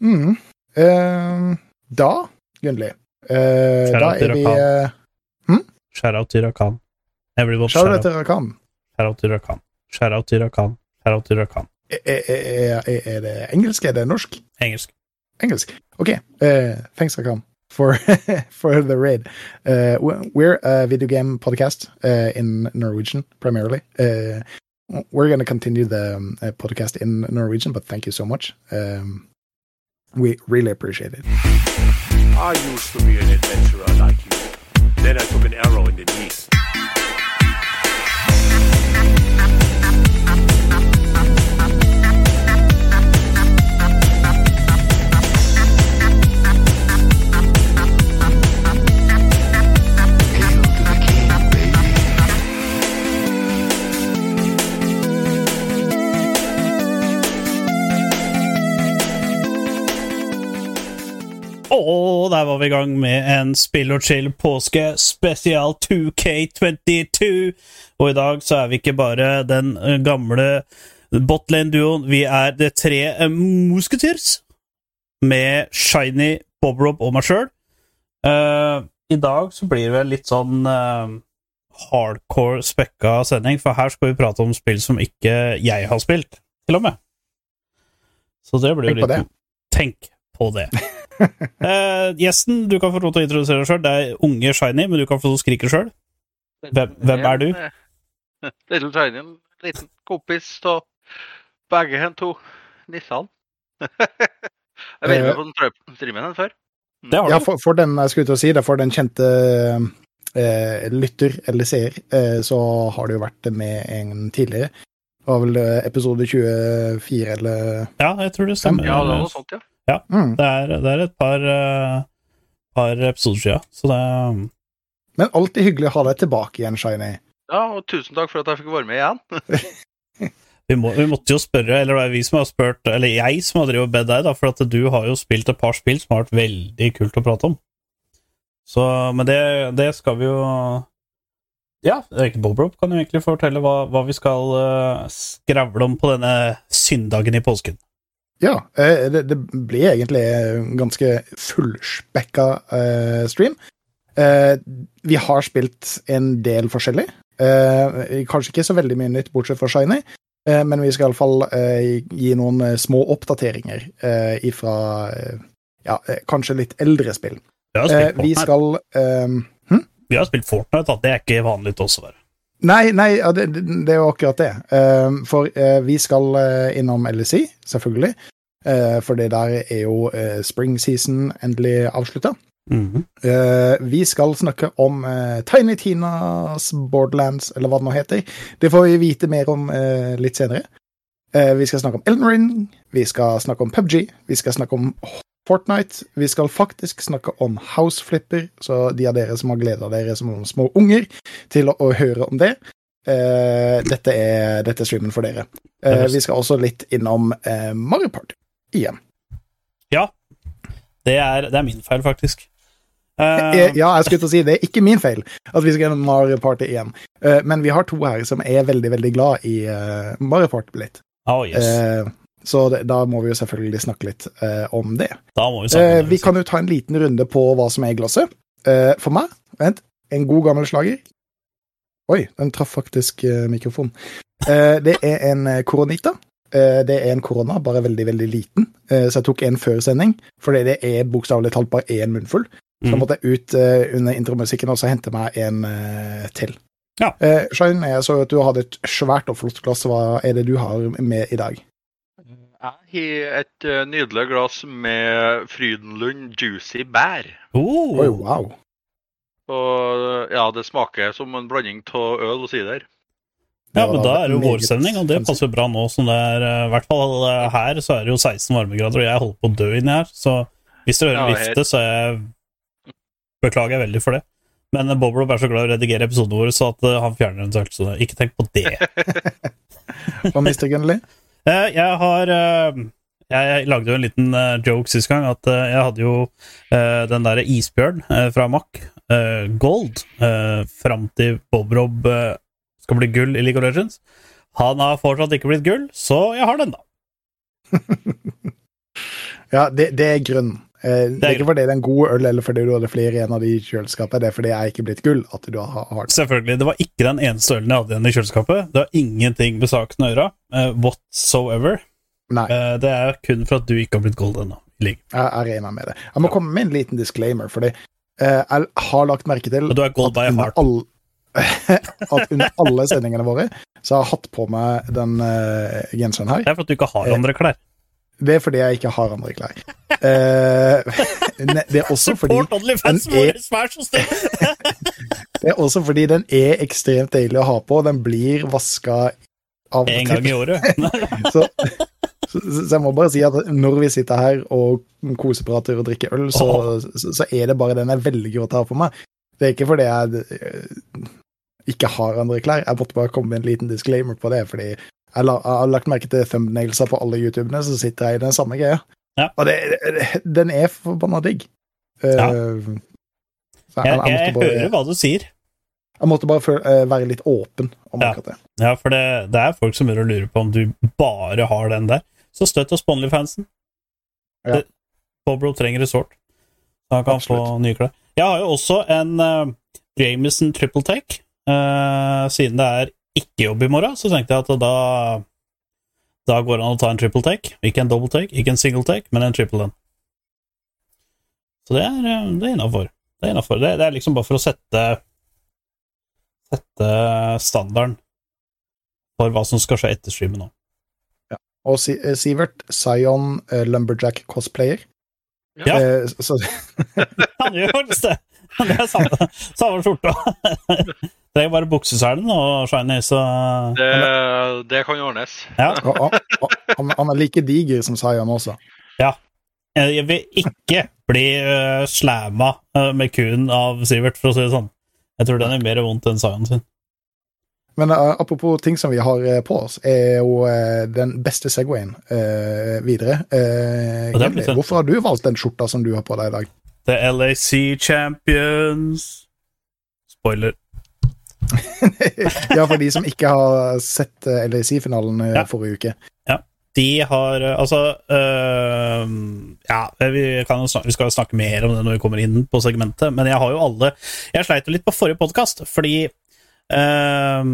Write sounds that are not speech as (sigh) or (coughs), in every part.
Mm. Eh, da, Gunnli eh, Da er vi eh, Shout-out til Rakan. Everyone Shout-out til Rakan. shout-out til Rakan. Shout-out til Rakan. Shout-out til Rakan. Er, er, er, er det engelsk? Er det norsk? Engelsk. Engelsk. OK. Uh, thanks, Rakan, for, (laughs) for the raid. Uh, we're a video game podcast uh, in Norwegian, primarily. Uh, we're going to continue the um, podcast in Norwegian, but thank you so much. Um, we really appreciate it. I used to be an adventurer like you. Then I took an arrow in the knee. Og der var vi i gang med en spill og chill påske spesial 2K22. Og i dag så er vi ikke bare den eh, gamle botlane-duoen, vi er det tre eh, musketeers med Shiny, Bob-Rob og meg sjøl. I dag så blir det vel litt sånn uh, hardcore spekka sending, for her skal vi prate om spill som ikke jeg har spilt, til og med. Så det blir jo litt. Tenk på det. (laughs) (laughs) Eh, gjesten, du kan få lov til å introdusere deg sjøl. Det er unge Shiny, men du kan få lov til å skrike sjøl. Hvem- hvem er du? Eh, (laughs) Little Shiny, en liten kompis av begge hen to Nissan. (laughs) jeg vet Eh, ikke om den strøm- streamen enn før. Det har Ja, for, for den jeg skulle til å si det, for den kjente eh, lytter eller seer, eh, så har det jo vært med en tidligere. Det var vel eh, episode 24 eller Ja, jeg tror det stemmer. Ja, det var noe sånt, ja. Mm. Det er, det er et par, uh, par episoder siden, så det er Men alltid hyggelig å ha deg tilbake igjen, Shiny. Ja, og tusen takk for at jeg fikk være med igjen. (laughs) vi, må, vi måtte jo spørre, eller det er vi som har spurt, eller jeg som har drevet bedt deg, da, for at du har jo spilt et par spill som har vært veldig kult å prate om. Så, men det, det skal vi jo Ja, Bobrop kan jo egentlig fortelle hva, hva vi skal uh, skravle om på denne syndagen i påsken. Ja, eh, det, det blir egentlig en ganske fullspekka eh, stream. Eh, vi har spilt en del forskjellig. Kanskje ikke så veldig mye nytt, bortsett fra Shiny. Men vi skal iallfall gi noen små oppdateringer ifra ja, kanskje litt eldre spill. Vi har spilt Fortnite, skal hm? vi har spilt Fortnite da. det er ikke vanlig til oss å være. Nei, nei det, det er jo akkurat det. Eh, for eh, vi skal eh, innom LSI, selvfølgelig. For det der er jo spring season endelig avslutta. Mhm. vi skal snakke om Tiny Tinas Borderlands, eller hva det nå heter. Det får vi vite mer om litt senere. Vi skal snakke om Elden Ring, vi skal snakke om PubG, vi skal snakke om Fortnite. Vi skal faktisk snakke om House Flipper, så de av dere som har gleda dere som små unger til å, å høre om det. eh, dette, er, dette er streamen for dere. Eh, vi skal også litt innom eh, Mario Party igjen. Ja. Det er, det er min feil, faktisk. Eh, Ja, jeg skulle til å si det er ikke min feil at vi skal gjennom Mario Party igjen. Uh, Men vi har to her som er veldig, veldig glad i uh, Mario Party blitt. oh, yes. Så det, da må vi jo selvfølgelig snakke litt eh, om det. vi Eh. Vi kan jo ta en liten runde på hva som er glasset. Eh, For meg, vent, en god gammel slager. Oi, den traff faktisk eh, mikrofonen. Eh, Det er en koronita. Eh, Det er en korona, bare veldig, veldig liten. Eh, Så jeg tok en før sending, fordi det er bokstavelig talt bare én munnfull. Så Mm. måtte jeg ut under intromusikken og så hente meg en til. Ja. Shine, jeg så at du hadde et svært og flott glass. Hva er det du har med i dag? Jeg har et eh, nydelig glass med Frydenlund Juicy Bær. Oh, Oi, wow. Og ja, det smaker som en blanding av øl og sider. Ja, men da er det jo Vårsending vårstemning, og det passer bra nå som det er eh, I hvert fall eh, her så er det jo 16 varmegrader, og jeg holder på å dø inni her, så hvis dere hører Ja, vifte, så jeg beklager jeg veldig for det. Men Boblob er så glad i å redigere episodene våre, så at eh, han fjerner eventuelt, så ikke tenk på det. (laughs) (laughs) Hva mister Gunnli? Eh, Jeg har eh, Jeg lagde jo en liten eh, joke sist gang, at jeg hadde jo den derre isbjørn fra Mack, Gold, fram til Bob Rob eh, skal bli gull i League of Legends. Han har fortsatt ikke blitt gull, så jeg har den, da. (laughs) Ja, det, det er grunn. Eh, det, er er ikke fordi det er en god øl, eller fordi du hadde flere igjen av de i kjøleskapet. Det er fordi jeg er ikke blitt gull at du har, har. Selvfølgelig. Det var ikke den eneste ølen jeg hadde igjen i kjøleskapet. Det har ingenting med saken å gjøre. eh, whatsoever. Nei, Eh, det er kun for at du ikke har blitt gold ennå. jeg, jeg regner med det. Jeg må komme med en liten disclaimer, fordi eh, jeg har lagt merke til du er gold by heart. all, (laughs) at under alle sendingene våre så har jeg hatt på meg den eh, genseren her. Det er for at du ikke har andre klær. Det er fordi jeg ikke har andre klær. Uh, det er (laughs) også fordi er-! (laughs) Det er også fordi den er ekstremt deilig å ha på. og Den blir vaska av En gang i året. (laughs) Så, så, så jeg må bare si at når vi sitter her og koseprater og drikker øl, så, så, så er det bare den jeg velger å ta på meg. Det er ikke fordi jeg eh, ikke har andre klær. Jeg måtte bare komme med en liten disclaimer på det, fordi jeg, la, jeg har lagt merke til thumbnailsa på alle YouTubene, så sitter jeg i den samme greia. Ja. Og det, det, den er forbanna digg. Eh, Ja. så Jeg, jeg, jeg, jeg bare, hører hva du sier. jeg måtte bare føl- eh, være litt åpen om Ja. akkurat det. Ja, for det, det er folk som begynner å lure på om du bare har den der. Så støtt oss på OnlyFansen. Ja. Bobro trenger resort. Så han kan Absolutt. få nye klær. Jeg har jo også en uh, Jameson triple take. uh, siden det er ikke-jobb i morgen, så tenkte jeg at da Da går det an å ta en triple take. Ikke en double take, ikke en single take, men en triple en. Så det er, eh, det er innafor. Det. Det, det er liksom bare for å sette Sette standarden for hva som skal skje etter streamen nå. Og Si- eh, Sivert, Zion eh, Lumberjack cosplayer. Ja. Eh, så, (laughs) Han gjør faktisk det! (laughs) Det er samme, samme skjorta. (laughs) Det er bare bukseselen og shiny, så Det, det kan ordnes. ja. og, og, og, han, han er like diger som Sayan også. Ja. Jeg vil ikke bli uh, slamma uh, med kuen av Sivert, for å si det sånn. Jeg tror den er mer vondt enn Sayan sin. Men uh, apropos ting som vi har eh, på oss, er jo uh, den beste Segwayen uh, videre. Eh, er hvorfor har du valgt den skjorta som du har på deg i dag? The LAC Champions Spoiler. (laughs) ja, for de som ikke har sett eh, LAC-finalen eh, Ja. forrige uke. De har eh, Altså øh, Ja, vi, kan snakke, vi skal snakke mer om det når vi kommer inn på segmentet, men jeg har jo alle Jeg sleit jo litt på forrige podkast, fordi øh,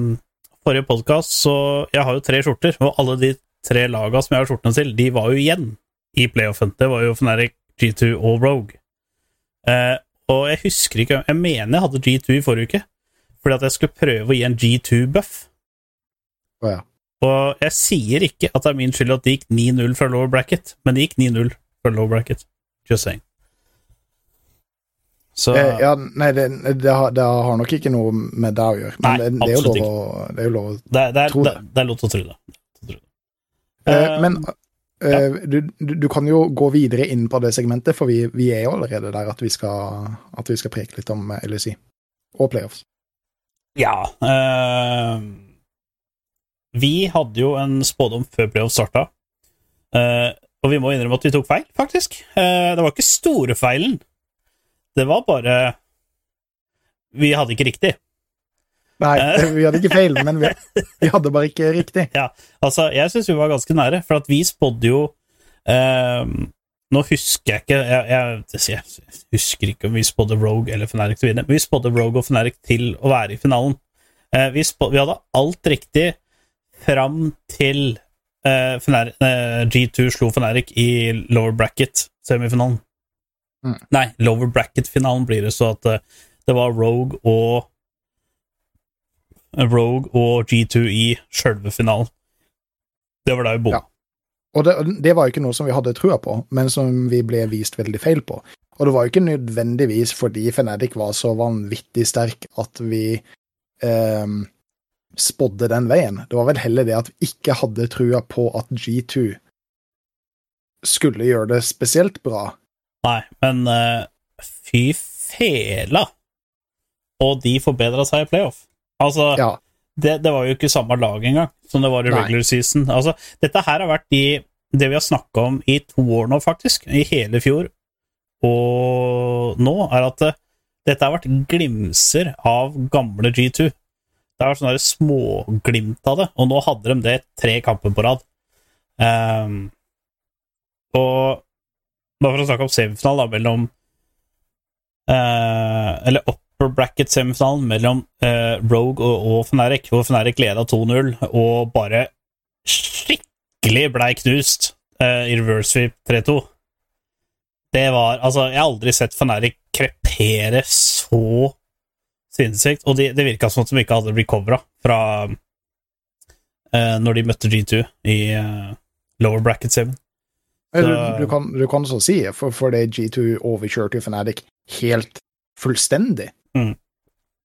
Forrige podkast, så Jeg har jo tre skjorter, og alle de tre laga som jeg har skjortene til, de var jo igjen i playoffen. Det var jo Fnatic, G2 og Rogue. Eh, og jeg husker ikke Jeg mener jeg hadde G2 i forrige uke, fordi at jeg skulle prøve å gi en G2-buff. Oh, ja. Og jeg sier ikke at det er min skyld at det gikk 9-0 fra lower bracket, men det gikk 9-0 fra lower bracket. Just saying. Så Eh, ja, nei, det, det, har, det har nok ikke noe med det å gjøre. Men Nei, det, det, er jo lov å, det er jo lov å tro det, det. er lov til å tro det. Eh, Eh, Men eh, du, du, du kan jo gå videre inn på det segmentet, for vi, vi er jo allerede der at vi skal, at vi skal preke litt om eh, LSI og playoffs. Ja eh, Vi hadde jo en spådom før playoffs starta, eh, og vi må innrømme at vi tok feil, faktisk. Uh, det var ikke store feilen. Det var bare Vi hadde ikke riktig. Nei, Eh. (laughs) vi hadde ikke feil, men vi, vi hadde bare ikke riktig. Ja, altså, jeg syns vi var ganske nære, for at vi spådde jo eh, Nå husker jeg ikke jeg, jeg, jeg husker ikke om vi spådde Rogue eller Fnatic til å vinne, men vi spådde Rogue og Fnatic til å være i finalen. Eh, vi, spå, vi hadde alt riktig fram til eh, Fnatic, eh, G2 slo Fnatic i lower bracket-semifinalen. Mm. Nei, lower bracket-finalen blir det, så at eh, det var Rogue og Rogue og G2 i sjølve finalen. Det var da vi bom. Ja. Og det, det var jo ikke noe som vi hadde trua på, men som vi ble vist veldig feil på. Og det var jo ikke nødvendigvis fordi Fnatic var så vanvittig sterk at vi eh, spådde den veien. Det var vel heller det at vi ikke hadde trua på at G2 skulle gjøre det spesielt bra. Nei, men eh, fy fela! Og de forbedra seg i playoff. Altså, Ja, det, det var jo ikke samme lag engang som det var i Nei. regular season. Altså, dette her har vært de, det vi har snakka om i to år nå, faktisk. I hele fjor. Og nå er at det, dette har vært glimser av gamle G2. Det har vært sånne småglimt av det, og nå hadde de det tre kamper på rad. Um, og Bare for å snakke om semifinalen, mellom uh, Eller upper bracket-semifinalen mellom eh, Rogue og, og Fnatic, hvor Fnatic leda 2-0 og bare skikkelig blei knust eh, i reverse sweep 3-2. Det var Altså, jeg har aldri sett Fnatic krepere så sinnssykt, og det, det virka som at de ikke hadde recovera fra eh, når de møtte G2 i eh, lower bracket 7. Du, du, kan, du kan så si, for, for det G2 overkjørte jo Fnatic helt fullstendig. Mm.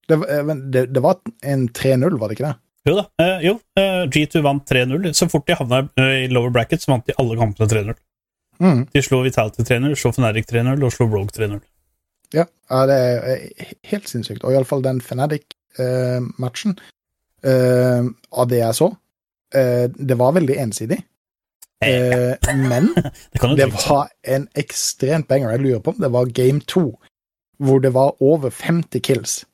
Det, var- eh, det, det var en 3-0, var det ikke det? Jo da. Eh, jo, eh, G2 vant 3-0. Så fort de havna eh, i lower bracket, så vant de alle kampene 3-0. Mm. De slo Vitality 3-0, slo Fnatic 3-0 og slo Rogue 3-0. Ja, ja, det er eh, helt sinnssykt. Og iallfall den Fnatic-matchen, eh, av det jeg så, eh, det var veldig ensidig. Eh, men (laughs) Det det var en ekstremt banger. Jeg lurer på om det var game to, hvor det var over 50 kills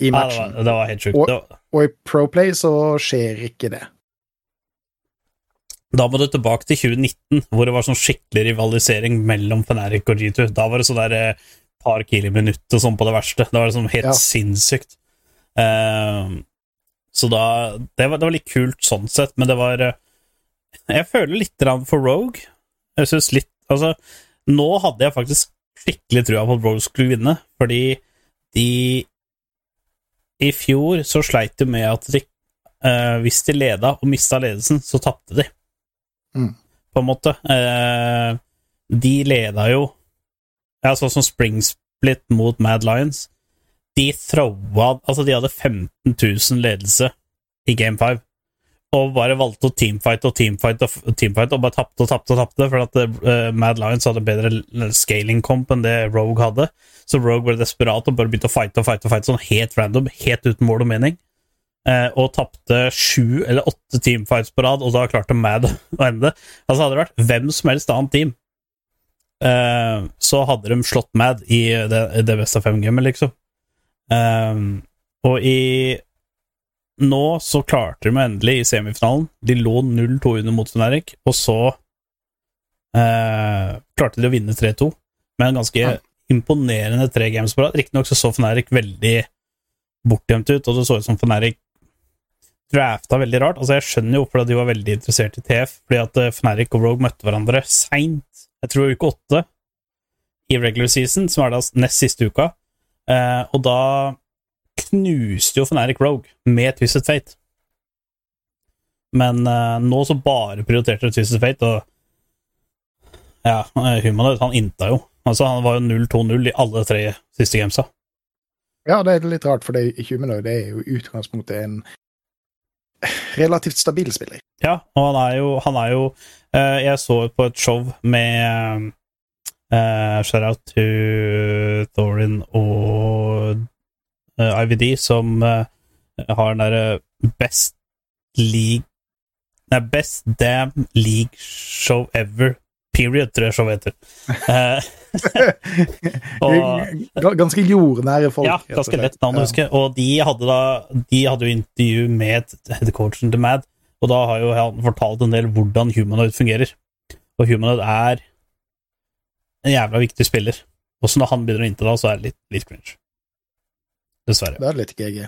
i Ja, det matchen. var, det var helt sjukt. Og- Og i Proplay så skjer ikke det. Da må du tilbake til 2019, hvor det var sånn skikkelig rivalisering mellom Feneric og G2. Da var det sånn der eh, par kill i minuttet sånn på det verste. Da var det sånn helt Ja. sinnssykt. Uh, så da det var, det var litt kult sånn sett, men det var eh, Jeg føler litt for Rogue. Jeg synes litt Altså, nå hadde jeg faktisk skikkelig trua på at Rogue skulle vinne, fordi de I fjor så sleit de med at de, eh, hvis de leda og mista ledelsen, så tapte de Mm. på en måte. Eh, de leda jo ja, Sånn som Springsplit mot Mad Lions. De throwa Altså, de hadde 15 000 ledelse i Game 5, og bare valgte å teamfight og teamfight og teamfighte og bare tapte og tapte og tapte, for at uh, Mad Lions hadde bedre scaling comp enn det Rogue hadde. Så Rogue ble desperat og bare begynte å fighte og fighte, og fighte sånn helt random, helt uten mål og mening. Uh, og tapte sju eller åtte teamfights på rad, og da klarte Mad (laughs) å ende. Altså Hadde det vært hvem som helst annet team, uh, så hadde de slått Mad i det, det beste fem-gamet, liksom. Og i Nå så klarte de endelig i semifinalen. De lå 0-2 under mot Fenerik, og så eh, klarte de å vinne 3-2 med en ganske Ja. imponerende tre games på rad. Riktignok så så Fenerik veldig bortgjemt ut, og det så ut som Fenerik drafta veldig rart. Altså Jeg skjønner jo hvorfor de var veldig interessert i TF, fordi at Fenerik og Rogue møtte hverandre seint, jeg tror uke åtte, i regular season, som er da nest siste uka, eh, og da knuste jo Fnatic Rogue med Twisted Fate. Men uh, nå så bare prioriterte de Twisted Fate, og ja, eh, Humanoid, han innta jo. Altså, han var jo 0-2-0 i alle tre siste gamesa. Ja, det er litt rart, for det Humanoid det er jo i utgangspunktet en relativt stabil spiller. Ja, og han er jo, han er jo uh, Jeg så på et show med uh, Shout-out to Thorin og IVD, som eh, har den derre Best League Nei, Best Damn League Show Ever. Period, tror jeg showet heter. Eh, (laughs) og- (laughs) Ganske jordnære folk. ja, ganske lett navn å huske. Og de hadde da De hadde jo intervju med headcoachen til Mad, og da har jo han fortalt en del hvordan Humanoid fungerer. Og Humanoid er en jævla viktig spiller. Og så når han begynner å innta det, så er det litt, litt cringe. Dessverre. Det er litt GG.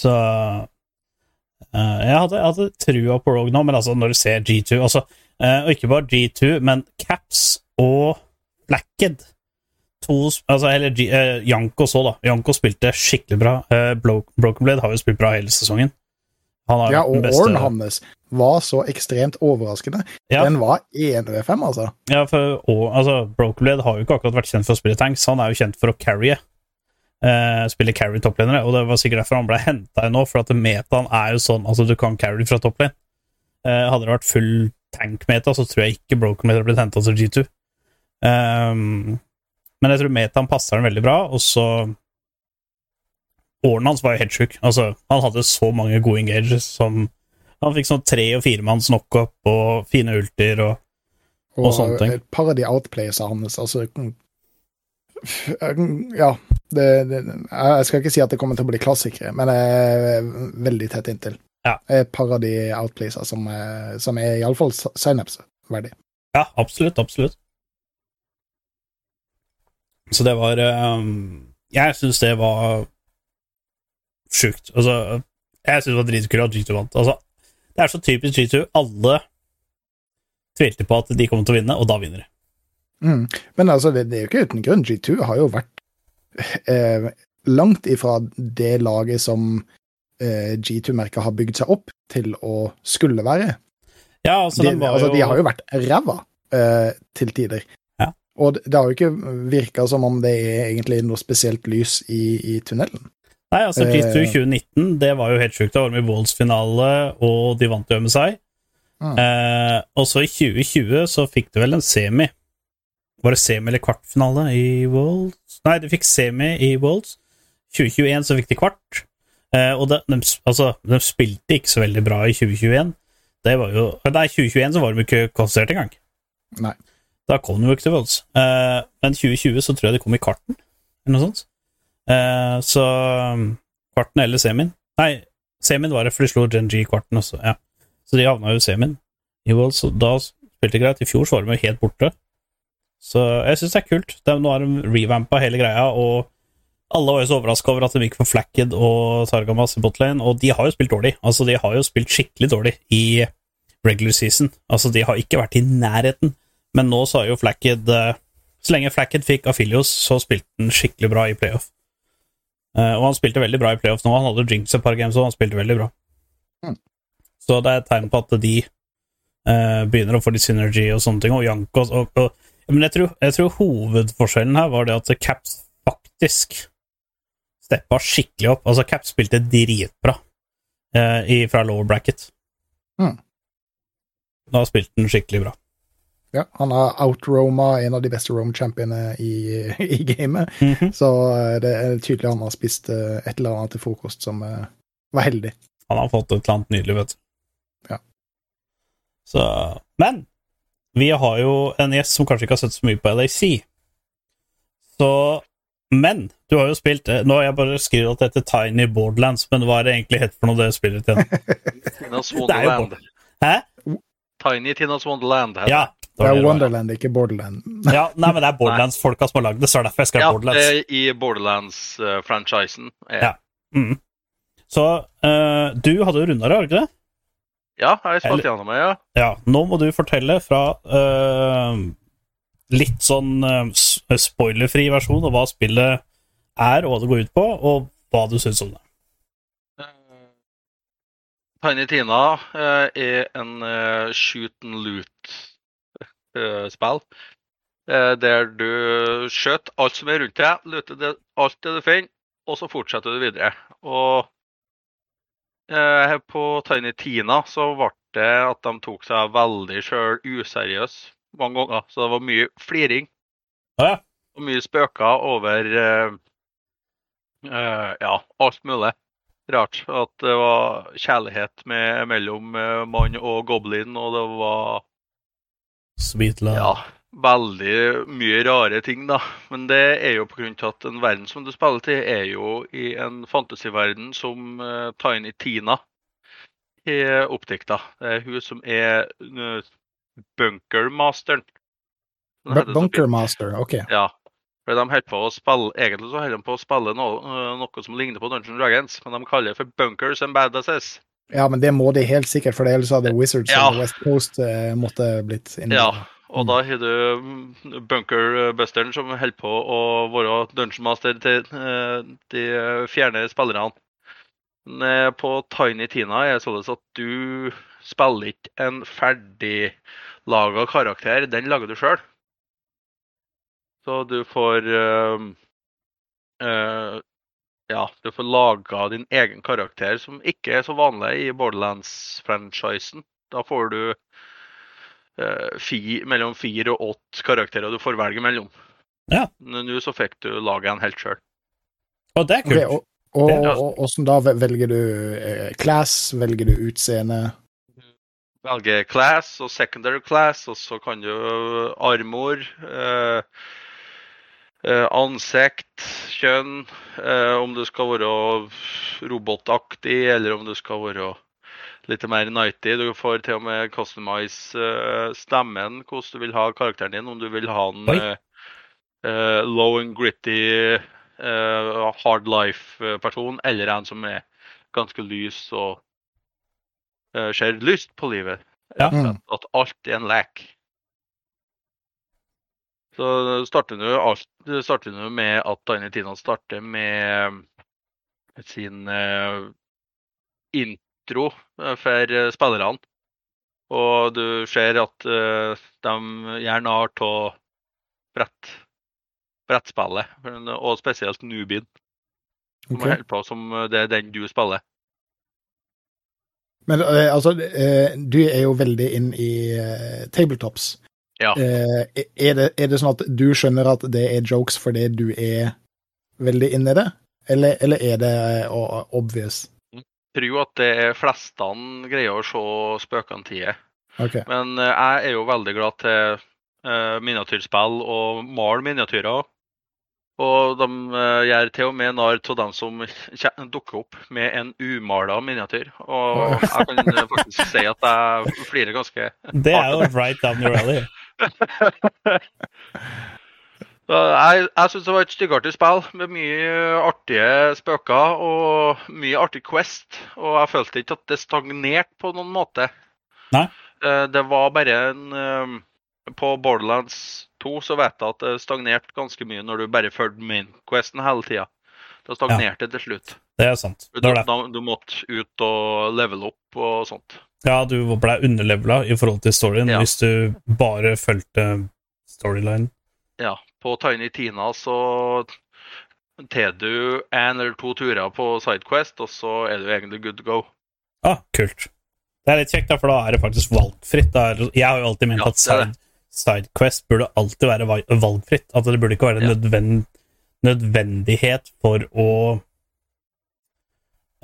Så eh, jeg, hadde, jeg hadde trua på Rogue nå, men altså, når du ser G2 altså, eh, Og ikke bare G2, men Caps og Blackhead to, altså, Eller G, eh, Janko så, da. Janko spilte skikkelig bra. Eh, Broken Blade har jo spilt bra hele sesongen. Ja, og beste Orn hans var så ekstremt overraskende. Ja. Den var 1V5, altså. Ja, for og, altså, Broken Blade har jo ikke akkurat vært kjent for å spille tanks. Han er jo kjent for å carrye. Eh, spille carry topplanere, og det var sikkert derfor han ble henta nå, for at metaen er jo sånn altså du kan carry fra topplane. Uh, hadde det vært full tank-meta, så tror jeg ikke Broken Meta blitt henta til G2. Um, men jeg tror metaen passer den veldig bra, og så Åren hans var jo helt sjuk. Altså, han hadde så mange gode engages som Han fikk sånn tre- og firemanns knockup og fine ulter og Og, Og sånne ting. et par av de outplaysa hans, altså Ja. Det, det, jeg skal ikke si at det kommer til å bli klassikere, men jeg er veldig tett inntil. Ja. Et par av de outplacer som, er- som er iallfall synapse-verdig. Ja, absolutt, absolutt. Så det var um, Jeg syns det var sjukt. Altså, jeg syns det var dritkult at G2 vant. Altså, det er så typisk G2. Alle tvilte på at de kom til å vinne, og da vinner de. Mm. Men altså, det, det er jo ikke uten grunn. G2 har jo vært eh, langt ifra det laget som eh, G2-merket har bygd seg opp til å skulle være. Ja, altså, de, altså, jo, de har jo vært ræva eh, til tider. Ja. Og det, det har jo ikke virka som om det er egentlig noe spesielt lys i, i tunnelen. Nei, altså Eh. G2 2019, det var jo helt sjukt. Det var med i Wolves-finale, og de vant jo MSI. Mm. Eh, og så i 2020 så fikk de vel en semi. Var det semi eller kvartfinale i Wolves? Nei, de fikk semi i Wolves. 2021 så fikk de kvart. Eh, og det, de, altså, de spilte ikke så veldig bra i 2021. Det var jo Nei, 2021 så var de ikke kvalifisert engang. Nei. Da kom de jo ikke til Wolves. Eh, men 2020 så tror jeg de kom i kvarten, eller noe sånt. Eh, så um, kvarten eller semien Nei, semien var det, for de slo Gen.G i kvarten også. Ja. Så de havna jo i semien i Wolves, og da spilte de greit. I fjor så var de jo helt borte. Så jeg syns det er kult. De, nå har de revampa hele greia, og alle var jo så overraska over at de gikk for Flacked og Targamas i botlane, og de har jo spilt dårlig. Altså, de har jo spilt skikkelig dårlig i regular season. Altså, de har ikke vært i nærheten, men nå så har jo Flacked eh, Så lenge Flacked fikk Afilios, så spilte han skikkelig bra i playoff. Eh, og han spilte veldig bra i playoff nå. Han hadde jinx et par games, og han spilte veldig bra. Mm. Så det er et tegn på at de eh, begynner å få litt synergy og sånne ting. Og Jankos og, og Men jeg tror, jeg tror hovedforskjellen her var det at Caps faktisk steppa skikkelig opp. Altså, Caps spilte dritbra eh, fra lower bracket. Mm. Da spilte han skikkelig bra. Ja, han har outroma en av de beste roam-championene i, i gamet, Mhm. så eh, det er tydelig han har spist eh, et eller annet til frokost som eh, var heldig. Han har fått et eller annet nydelig, vet du. Ja. Så Men vi har jo en gjest som kanskje ikke har sett så mye på LAC. Så Men du har jo spilt eh, Nå har jeg bare skrevet at det heter Tiny Borderlands, men hva er det egentlig het for noe, det spillet igjen? Tinas (laughs) er Wonderland. Hæ? Tiny Tinas Wonderland. Ja. det. Det er. Wonderland, ikke Borderland. (laughs) Ja, nei, men det er Borderlands-folka som har lagd det, så er derfor jeg skrev Ja, Borderlands. det er i Borderlands-franchisen. Ja. Mm. Så uh, du hadde jo runda det, har du ikke det? Ja, Eller- spilt gjennom det, ja. Ja, nå må du fortelle fra uh, litt sånn uh, spoilerfri versjon av hva spillet er, og hva det går ut på, og hva du syns om det. Eh, Tiny Tina uh, er en uh, shoot and loot-spill. der du skjøter alt som er rundt deg, luter det, alt det du finner, og så fortsetter du videre. Og eh, på Tiny Tina så ble det at de tok seg veldig sjøl useriøs mange ganger. Så det var mye fliring ja. og mye spøker over eh, eh, ja, alt mulig. Rart at det var kjærlighet med, mellom eh, mann og goblin, og det var Sweet love. ja, veldig mye rare ting, da. Men det er jo av at den verden som du spiller til, er jo i en fantasiverden som uh, Tiny Tina er oppdikta. Det er hun som er uh, bunkermasteren. Bunkermaster, ok. Ja. For de holder på å spille Egentlig så holder de på å spille noe, øh, noe som ligner på Dungeons Dragons, men de kaller det for Bunkers and Badasses. Ja, men det må de helt sikkert, for ellers hadde Wizards Ja. the West Coast uh, måtte blitt Ja. Og da har du mm, Bunkerbusteren som holder på å være dungeonmaster til øh, de fjerne spillerne. På Tiny Tina er det sånn at du spiller ikke en ferdiglaga karakter, den lager du sjøl. Så du får øh, øh, Ja, du får laga din egen karakter, som ikke er så vanlig i Borderlands-franchisen. Da får du eh, fi, mellom fire og åtte karakterer du får velge mellom. Ja. Men Nå så fikk du lage en helt sjøl. Og det er kult. og, og, og, da velger du eh, class, velger du utseende? Velge class og secondary class, og så kan du armor, eh, eh, ansikt, kjønn, eh, om du skal være robotaktig, eller om du skal være litt mer nighty. Du får til og med customize eh, stemmen, hvordan du vil ha karakteren din. Om du vil ha den eh, eh, low and gritty hard life-person, eller en som er ganske lys og ser lyst på livet. Ja. Rett. At alt er en lek. Så starter du alt starter du med at Tiny Tina starter med sin uh, intro eh, for eh, spillerne. Og du ser at eh, de gjerne har av brett, brettspillet, og spesielt Nubin, som okay. holder på som det er den du spiller. Men altså, du er jo veldig inn i tabletops. Ja. Er, det, er det sånn at du skjønner at det er jokes fordi du er veldig inn i det, eller, eller er det obvious? Tror at det er flestene greier å se spøkene til. Okay. Men eh, jeg er jo veldig glad til uh, miniatyrspill og male miniatyrer. Og de uh, gjør til og med narr av dem som dukker opp med en umala miniatyr. Og jeg kan faktisk si at jeg flirer ganske Det er jo right down your alley. (laughs) Jeg, jeg syns det var et styggartig spill med mye artige spøker og mye artig Quest. Og jeg følte ikke at det stagnerte på noen måte. Nei. Eh, Det var bare en eh, På Borderlands 2 så vet jeg at det stagnerte ganske mye når du bare fulgte main questen hele tida. Da stagnerte det til slutt. Det er sant. Du, Det det. da, du måtte ut og levele opp og sånt. Ja, du ble underlevela i forhold til storyen Ja. hvis du bare fulgte storyline. Ja, på Tiny Tina så tar du en eller to turer på Sidequest, og så er du egentlig good to go. Ah, kult. Det er litt kjekt, da, for da er det faktisk valgfritt. Er, jeg har jo alltid ment Ja, at side, Sidequest burde alltid være valgfritt. At det burde ikke være Ja. nødvend, nødvendighet for å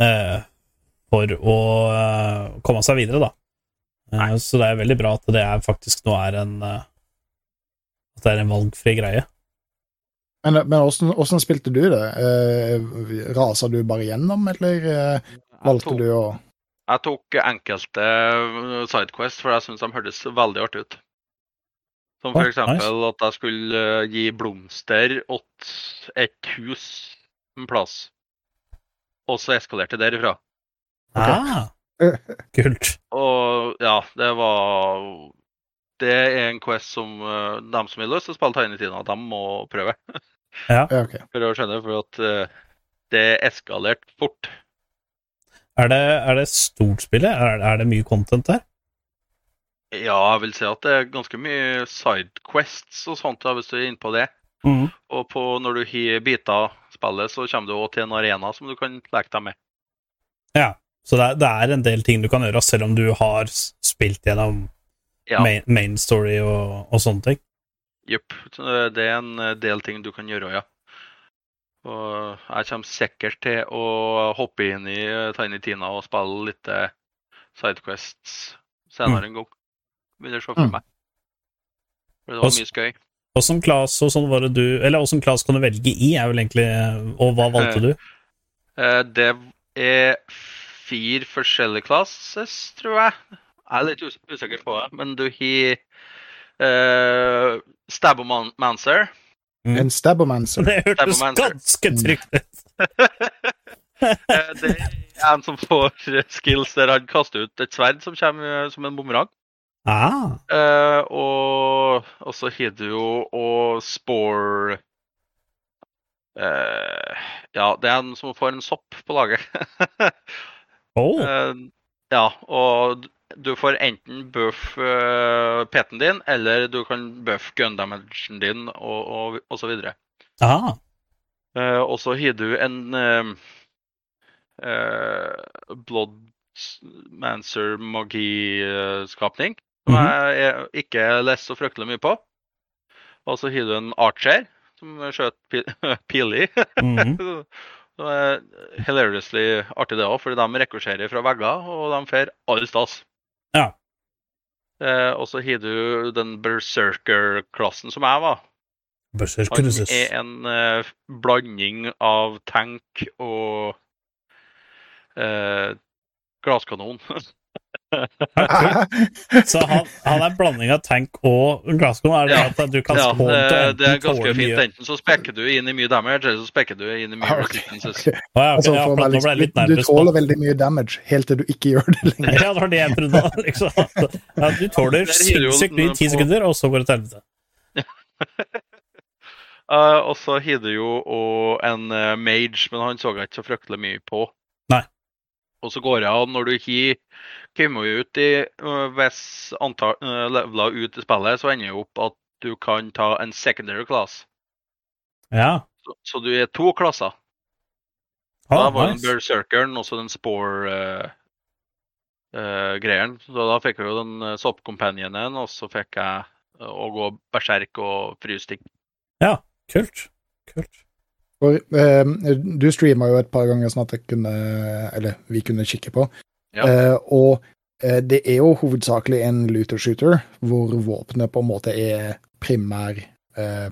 uh, For å uh, komme seg videre, da. Uh, så det er veldig bra at det er faktisk nå er en eh, At det er en valgfri greie. Men, men hvordan, hvordan spilte du det? Eh, Rasa du bare gjennom, eller eh, valgte tok- du å Jeg tok enkelte uh, Sidequest, for jeg syns de hørtes veldig artig ut. Som for Ah, eksempel at jeg skulle uh, gi blomster åt et hus en plass. Og så eskalerte det derifra. Ah, (laughs) kult. Og ja, det var Det er en quest som uh, de som har lyst til å spille Tiny Tina, de må prøve. (laughs) Ja, ok. For å skjønne, for at uh, det eskalerte fort. Er det, er det stort spillet? Er, er det mye content der? Ja, jeg vil si at det er ganske mye sidequests og sånt, da, hvis du er inne på det. Mm. Og på, når du har biter spillet, så kommer du òg til en arena som du kan leke deg med. Ja, så det er, det er en del ting du kan gjøre, selv om du har spilt gjennom Ja, main, main story og, og sånne ting. jepp. Det er en eh, del ting du kan gjøre, ja. Og jeg kommer sikkert til å hoppe inn i eh, Tiny Tina og spille litt eh, sidequests senere en gang. Begynner å se for Mm. meg. For det var mye skøy. Åssen class sånn class kan du velge i, er vel egentlig Og hva valgte du? Det er fire forskjellige classes, tror jeg. Jeg er litt usikker på det, men du har uh, Stabomancer. En Stabomancer. Det hørtes ganske trygt ut. (laughs) Eh, det er en som får skills der han kaster ut et sverd som kommer eh, som en bumerang. Ah, Uh, og, og så har du jo og Spore uh, Ja, det er en som får en sopp på laget. oh, (laughs) Uh, ja, og du får enten buff uh, peten din, eller du kan buff gun damagen din, og, og, og så videre. Eh, og så har du en uh, Bloodmancer-magiskapning, som Mhm. jeg er ikke leser så fryktelig mye på. Og så har du en archer, som skjøt pi (laughs) piler. mhm. (laughs) Det er hilariously artig det òg, fordi de rekorserer fra vegger, og de får all stas. Eh, og så har du den berserker-klassen som jeg var. Han er en eh, blanding av tank og eh, glasskanon. (laughs) (laughs) Så han, han er en blanding av tank og Glasgow. Er det Ja. at du kan Ja, det, det er ganske fint. mye Enten så spekker du inn i mye damage, eller så spekker du inn i mye Ah, resistances. (laughs) ok. Å, ja, ok, Altså, du tåler veldig mye damage helt til du ikke gjør det (laughs) lenger. Ja, det var det jeg trodde. Liksom. Ja, du tåler sykt, sinnssykt mye i ti sekunder, og så går det til helvete. Uh, og så har du jo og en uh, mage, men han så jeg ikke så fryktelig mye på. Og så går det an når du har kommet ut i uh, Hvis antall uh, leveler ut i spillet, så ender det opp at du kan ta en secondary class. Ja. Så, så du er to klasser. Ah, da var den nice. berserkeren og så den spore uh, uh. Så da fikk jeg jo den uh, og så fikk jeg uh, å gå berserk og fryse ting. Ja, kult. Kult. For, eh, du streama jo et par ganger sånn at jeg kunne Eller vi kunne kikke på. Ja. Eh, og eh, det er jo hovedsakelig en looter shooter, hvor våpenet på en måte er primær eh,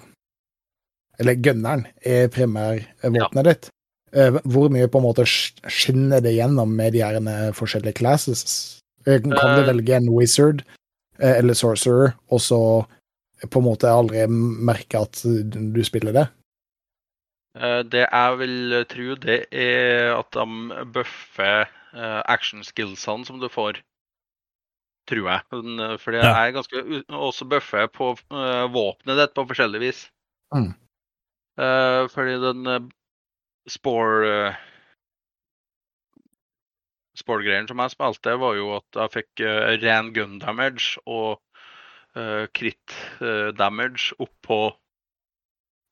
Eller gunneren er primærvåpenet ditt. Eh, hvor mye på en måte skinner det gjennom med de her eh, forskjellige classes? Eh, Kan du Eh. velge en wizard eh, eller sorcerer, og så på en måte aldri merke at du spiller det? Eh, Det jeg vil tro, det er at de bøffer eh, action skillsene som du får. Tror jeg. Eh, For det Ja. er ganske også bøffer på våpenet ditt på forskjellig vis. Mm. Fordi den spore Spore-greien som jeg spilte, var jo at jeg fikk ren gun damage og krit crit damage oppå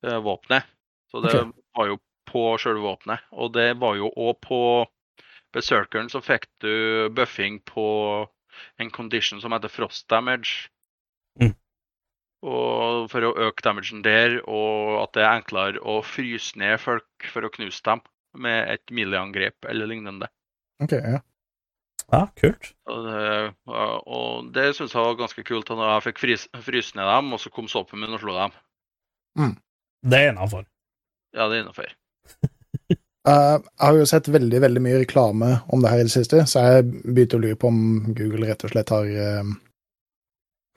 våpenet. Så det okay. var jo på sjølve våpenet. Og det var jo òg på Berserkeren så fikk du buffing på en condition som heter frost damage. Mm. Og for å øke damagen der, og at det er enklere å fryse ned folk for å knuse dem med et milliangrep eller lignende. Ok, ja. Ja, kult. Og det, og det syns jeg var ganske kult, da jeg fikk fryse ned dem, og så kom soppen min og slo dem. Det er innafor. Ja, det er innafor. Uh, (laughs) jeg har jo sett veldig veldig mye reklame om det her i det siste, så jeg begynte å lure på om Google rett og slett har uh,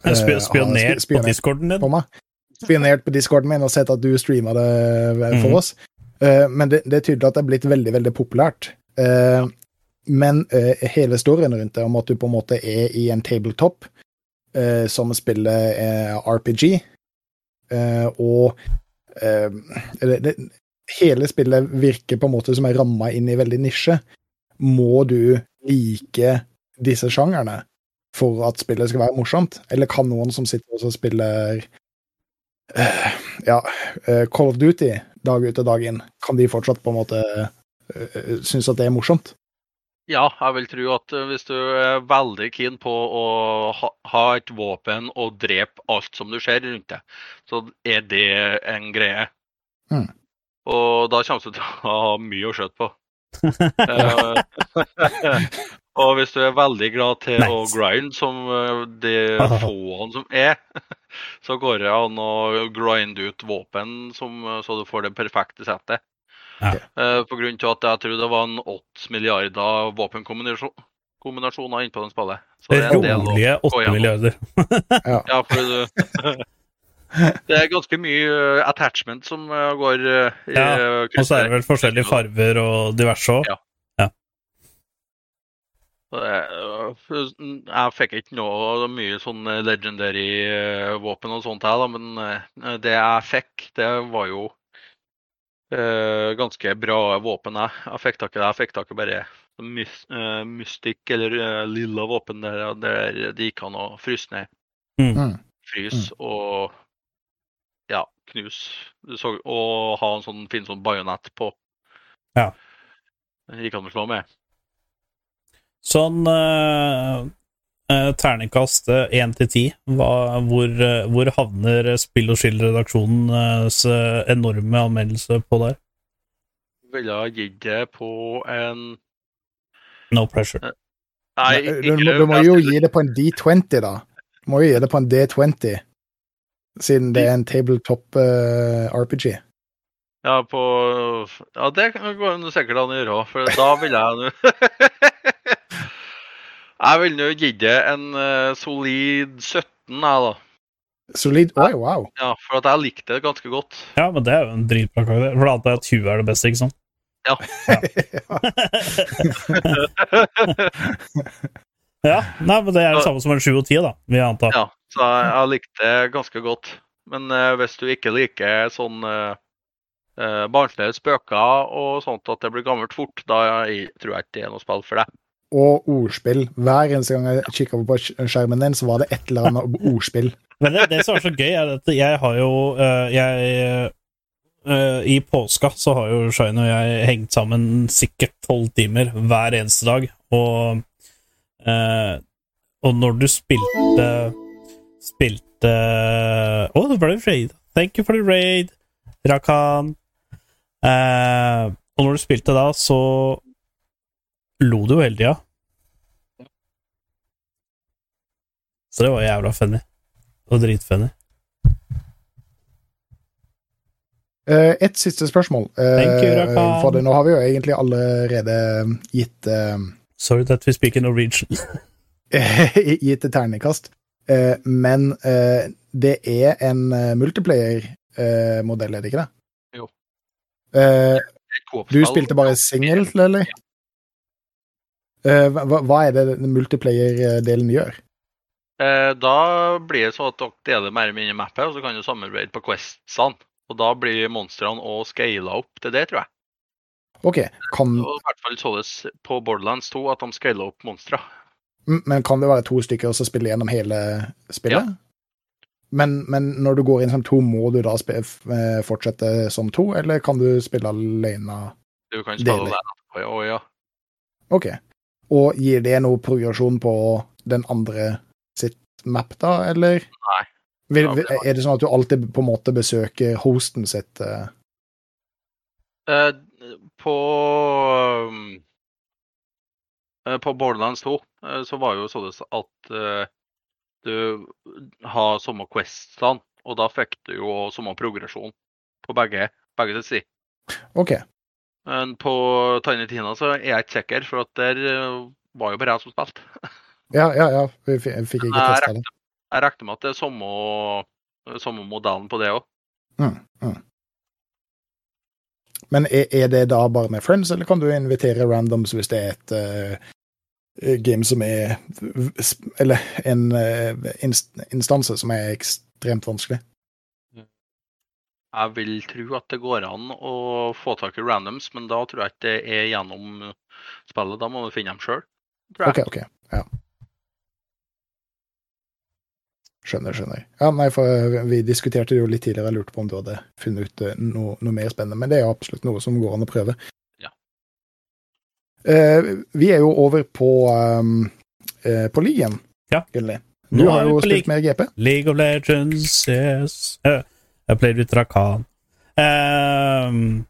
eh, Sp har Spionert spi- på discorden din. på meg. Spionert på discorden min og sett at du streama det eh, for Mhm. oss. Uh, men det, det er tydelig at det er blitt veldig, veldig populært. Eh, men eh, hele storyen rundt det, om at du på en måte er i en tabletop eh, som spiller eh, RPG, eh, og eh, det, det, hele spillet virker på en måte som er ramma inn i veldig nisje. Må du like disse sjangerne for at spillet skal være morsomt? Eller kan noen som sitter og spiller eh, ja, eh, Call of Duty dag ut og dag inn, kan de fortsatt på en måte synes at det er morsomt? Ja, jeg vil tro at eh, hvis du er veldig keen på å ha, et våpen og drepe alt som du ser rundt deg, så er det en greie. Mm. Og da kommer du til å ha mye å skjøte på. (laughs) Eh, (laughs) og hvis du er veldig glad til å grind, som eh, de (laughs) fåene som er, så går det an å grinde ut våpen som, så du får det perfekte settet. Ja. Eh, på grunn til at jeg tror det var en 8 milliarder våpenkombinasjoner innpå den spillet. Så det er en del Rolige gå 8 milliarder. (laughs) Ja, for du (laughs) Det er ganske mye eh, attachment som eh, går i Ja, Og så er det vel forskjellige farver og diverse òg. Ja. Så Jeg fikk ikke noe mye sånn legendary våpen og sånt her, da, men det jeg fikk, det var jo øh, ganske bra våpen. Jeg, jeg fikk tak i det. Jeg fikk tak i bare mys, uh, mystic eller uh, lilla våpen der, der det gikk an å fryse ned. Mm. Frys og ja, knus. Så, og ha en sånn fin sånn bajonett på. Ja. Det gikk an å slå med. Sånn uh, terningkast én til ti, hva- hvor, eh, havner Spill og Skill-redaksjonens eh, enorme anmeldelse på der? Ville ha gitt det på en No pressure. Nei, du, du, du må jo gi det på en D20, da. Du må jo gi det på en D20, siden det er en tabletop uh, RPG. Ja, på Ja, det går sikkert an å gjøre òg, for da vil jeg nå (laughs) Jeg vil nå gi det en uh, solid 17, jeg, da. Solid. Oi, wow. Ja, for at jeg likte det ganske godt. Ja, men det er jo en dritbra karakter. For da antar jeg at 20 er det beste, ikke sant? (laughs) Ja, nei, men det er det samme som en 7 og 10, da, vil jeg anta. Ja, så jeg, jeg likte det ganske godt. Men uh, hvis du ikke liker sånn uh, barnslige spøker og sånt at det blir gammelt fort, da jeg, tror jeg ikke det er noe spill for deg. Og ordspill. Hver eneste gang jeg kikka på skjermen din, så var det et eller annet ordspill. (laughs) Men det, det som er så gøy, er at jeg har jo øh, Jeg øh, I påska så har jo Shine og jeg hengt sammen sikkert tolv timer hver eneste dag, og øh, Og når du spilte Spilte Å, det ble raid. Thank you for the raid, Rakan. Eh, og når du spilte da, så lo du jo hele tida. Så det var jævla funny. Og dritfunny. Uh, et siste spørsmål. Uh, you, for det, nå har vi jo egentlig allerede gitt uh, Sorry that we speak in Norwegian. (laughs) gitt et terningkast. Uh, men eh, det er en uh, multiplayer-modell, er det ikke det? Jo. Eh, du spilte bare singel, eller? Eh, hva, hva er det multiplayer-delen gjør? Eh, da blir det sånn at dere deler mer eller mindre mappet, og så kan du samarbeide på questsene. Og da blir monstrene òg scala opp til det, tror jeg. OK, kan, Og I hvert fall således på Borderlands 2 at de scala opp monstre. men kan det være to stykker som spiller gjennom hele spillet? Men, men når du går inn som to, må du da eh, fortsette som to, eller kan du spille alene? Du kan spille alene. ja. Og ja. OK. Og gir det noe progresjon på den andre sitt map, da, eller? Nei. Vil, vil, er det sånn at du alltid på en måte besøker hosten sitt? Uh, på eh, På Borderlands 2 uh, så var jo sånn at du har samme questene, og da fikk du jo samme progresjon på begge, begge til si. OK. Men på Tiny Tina så er jeg ikke sikker, for at der eh, var jo bare jeg som spilte. (laughs) Ja, ja, ja. Vi fikk ikke testa det. Jeg regner med at det er samme, samme modellen på det òg. Mm, mm. Men er, er det da bare med friends, eller kan du invitere randoms hvis det er et uh, game som er Eller en uh, inst instanse som er ekstremt vanskelig? Jeg vil tro at det går an å få tak i randoms, men da tror jeg ikke det er gjennom spillet. Da må du finne dem sjøl. OK, OK. Ja. Skjønner, skjønner. Ja, nei, for Vi diskuterte det jo litt tidligere, jeg lurte på om du hadde funnet ut eh, noe, noe mer spennende. Men det er absolutt noe som går an å prøve. Ja. Eh, vi er jo over på, um, eh, på ligaen, Ja. Gunnli. Du Nå har jo spilt mer GP. League of Legends, yes. Eh, Jeg played ut Rakan. Ehm,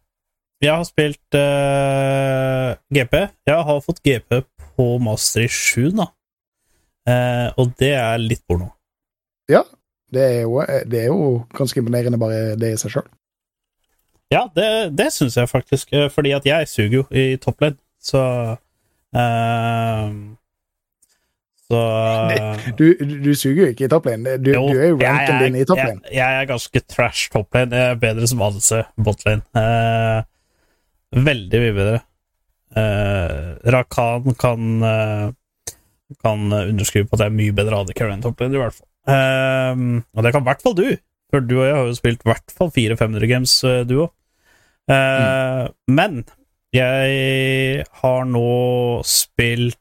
jeg har spilt uh, GP. Jeg har fått GP på Master i 7, da. Uh, og det er litt porno. Det er, jo, det er jo ganske imponerende, bare det i seg sjøl. Ja, det, det syns jeg faktisk, eh, fordi at jeg suger jo i toppledd, så ehm, Så Du, du, suger jo ikke i topplane. Du, Jo, du er jo ranken din i topplane. Jeg, jeg er ganske trash topplane. Jeg er bedre som ADC botlane. Eh, veldig mye bedre. Eh, Rakan kan eh, kan underskrive på at jeg er mye bedre AD carry enn topplane, i hvert fall. Eh, og det kan i hvert fall du, for du og jeg har jo spilt i hvert fall 400-500 games, eh, du òg. Eh, Men jeg har nå spilt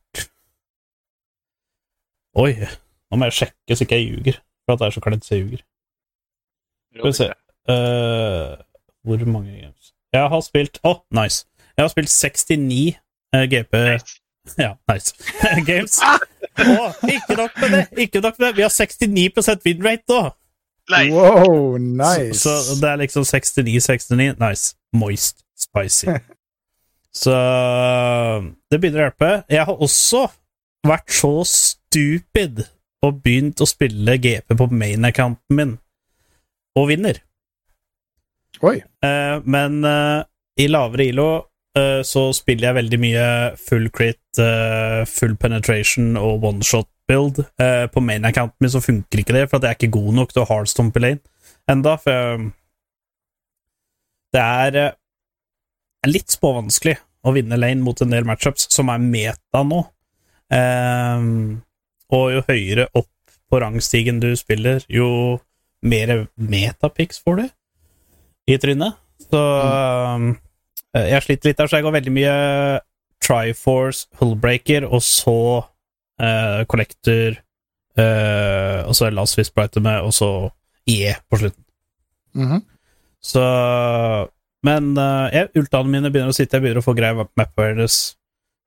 Oi, nå må jeg sjekke så ikke jeg ljuger. For at det er så kledd så jeg ljuger. Skal vi se. uh, hvor mange games? Jeg har spilt Å, nice. Jeg har spilt 69 uh, GP Ja, nice. (laughs) games. Og ikke nok med det! Ikke nok med det. Vi har 69 win rate nå! Wow, nice! Så, så det er liksom 69-69. Nice. Moist. Spicy. (laughs) så det begynner å hjelpe. Jeg har også vært så stupid og begynt å spille GP på main-accounten min, og vinner. Oi. Eh, men eh, i lavere ILO eh, så spiller jeg veldig mye full crit, eh, full penetration og one shot build. Eh, på main accounten min så funker ikke det, for at jeg er ikke god nok til å hardstompe lane enda, for jeg, det er eh, litt småvanskelig å vinne lane mot en del matchups som er meta nå. Eh, og jo høyere opp på rangstigen du spiller, jo mer metapics får du i trynet. Så eh, jeg sliter litt der, så jeg går veldig mye Triforce, Hullbreaker, og så eh, Collector, eh, og så Last Wisp med, og så IE på slutten. Mhm. Så Men uh, jeg, ultaene mine begynner å sitte, jeg begynner å få grei map awareness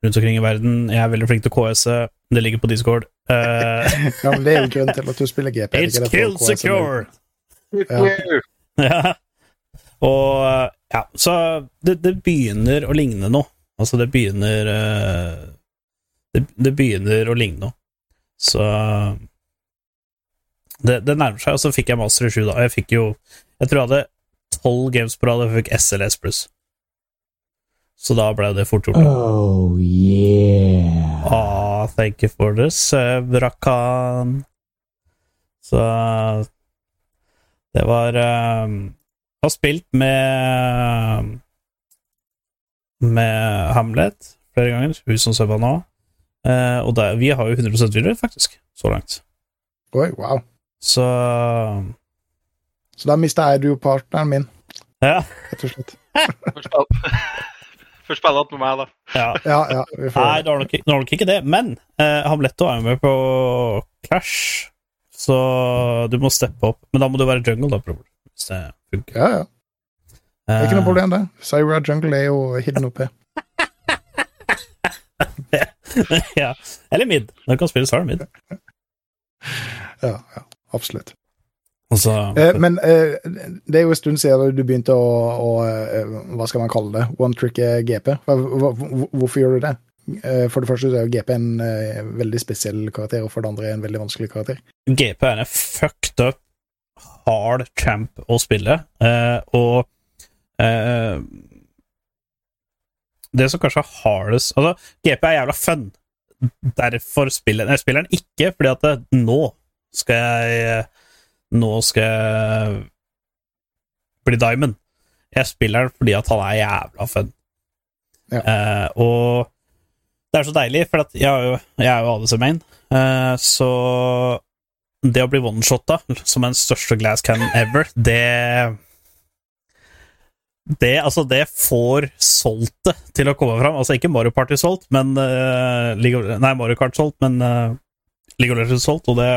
rundt omkring i verden. Jeg er veldig flink til KS-e. Det ligger på Discord. Uh, (laughs) Ja, men det er jo grunnen til at du spiller GP. it's ikke kill KS secure! Ja. (laughs) Ja. Og eh, ja, så det, det begynner å ligne noe. Altså, det begynner uh, det, det begynner å ligne noe. Så det, det nærmer seg, og så fikk jeg master i 7 da. Jeg fikk jo Jeg tror jeg hadde tolv games på rad, og jeg fikk SLS pluss. Så da ble det fort gjort. Oh yeah. Ah, thank you for this, Brakan. Så det var um, Har spilt med med Hamlet flere ganger, hun som subba nå. Uh, og der, vi har jo 100% videre, faktisk, så langt. Oi, wow. Så Så da mista jeg du partneren min, ja. rett og slett. Får spille- igjen med meg, da. ja. Ja, ja, vi får Nei, det var nok, det var nok ikke det, men eh, Hamletto er jo med på Clash, så du må steppe opp. Men da må du være jungle, da, bror. Hvis det funker. Ja, ja. Det er ikke noe Eh, problem, det. Syra Jungle er jo hidden oppe. (laughs) ja. Eller mid. Du kan spille Sara mid. Ja, ja, absolutt. Altså, Eh, men eh, det er jo en stund siden du begynte å, å eh, Hva skal man kalle det? One trick eh, GP. Hvorfor gjør du det? Eh, for det første er jo GP en veldig spesiell karakter, og for det andre en veldig vanskelig karakter. GP er en fucked up, hard champ å spille, eh, og eh, Det som kanskje er hardest Altså, GP er jævla fun. Derfor spiller Jeg spiller den ikke fordi at nå skal jeg Nå skal jeg bli Diamond. Jeg spiller den fordi at han er jævla fun. Ja. Eh, og det er så deilig, for jeg, er jo, jeg er jo ADC-main, eh, så det å bli one-shotta som den største glass cannon ever, det det, altså, det får soltet til å komme fram. Altså, ikke Mario Party solgt, men uh, League of, Nei, Mario Kart solgt, men uh, League of Legends solgt, og det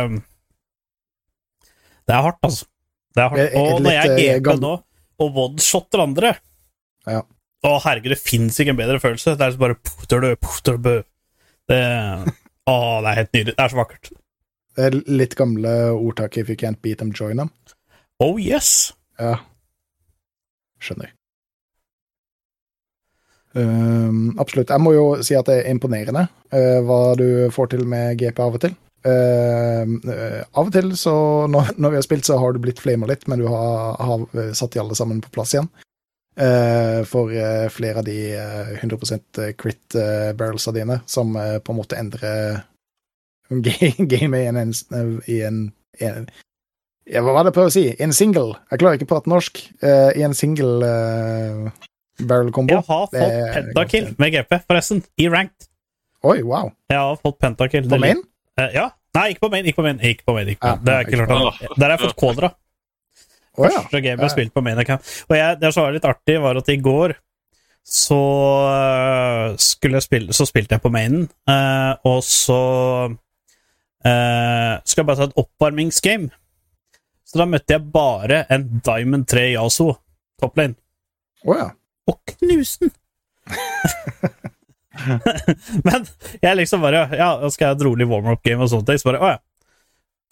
Det er hardt, altså. Det er hardt. Er det Og når jeg eh, GP nå, og one-shotter andre Ja. Å, herregud, det fins ikke en bedre følelse. Det er så bare putter putter. Det Å, det er helt nydelig. Det er så vakkert. Det er litt gamle ordtaket 'if you can't beat them, join them'. Oh yes! Ja. Skjønner. Um, absolutt. Jeg må jo si at det er imponerende uh, hva du får til med GP av og til. Eh, av og til, så når, når vi har spilt, så har du blitt flama litt, men du har, har satt de alle sammen på plass igjen. Uh, for eh, flere av de eh, 100% crit uh, barrelsa dine, som eh, på en måte endrer (laughs) ga- gamet i en, en, i en, en ja, Hva var det jeg prøvde å si? En single. Jeg klarer ikke å prate norsk. Eh, I en single eh, barrel combo. Jeg har fått pentakill med GP, forresten. I ranked. Oi, wow. Jeg har fått pentakill. På main? Eh, ja. Nei, ikke på main. Ikke på main. Ikke på main, ikke på main. Ja, Det er ikke klart Der har jeg fått ja. Første game jeg har spilt på main account. Og jeg, det som var litt artig, var at i går så øh, skulle jeg spille Så spilte jeg på mainen, eh, og så uh, skal jeg bare ta et oppvarmingsgame. Så da møtte jeg bare en Diamond 3 Yaso, toplane, Å ja. og knuste den! (laughs) (laughs) Men jeg liksom bare Ja, skal jeg ha et rolig warm-up-game og sånne ting. Så bare, å ja.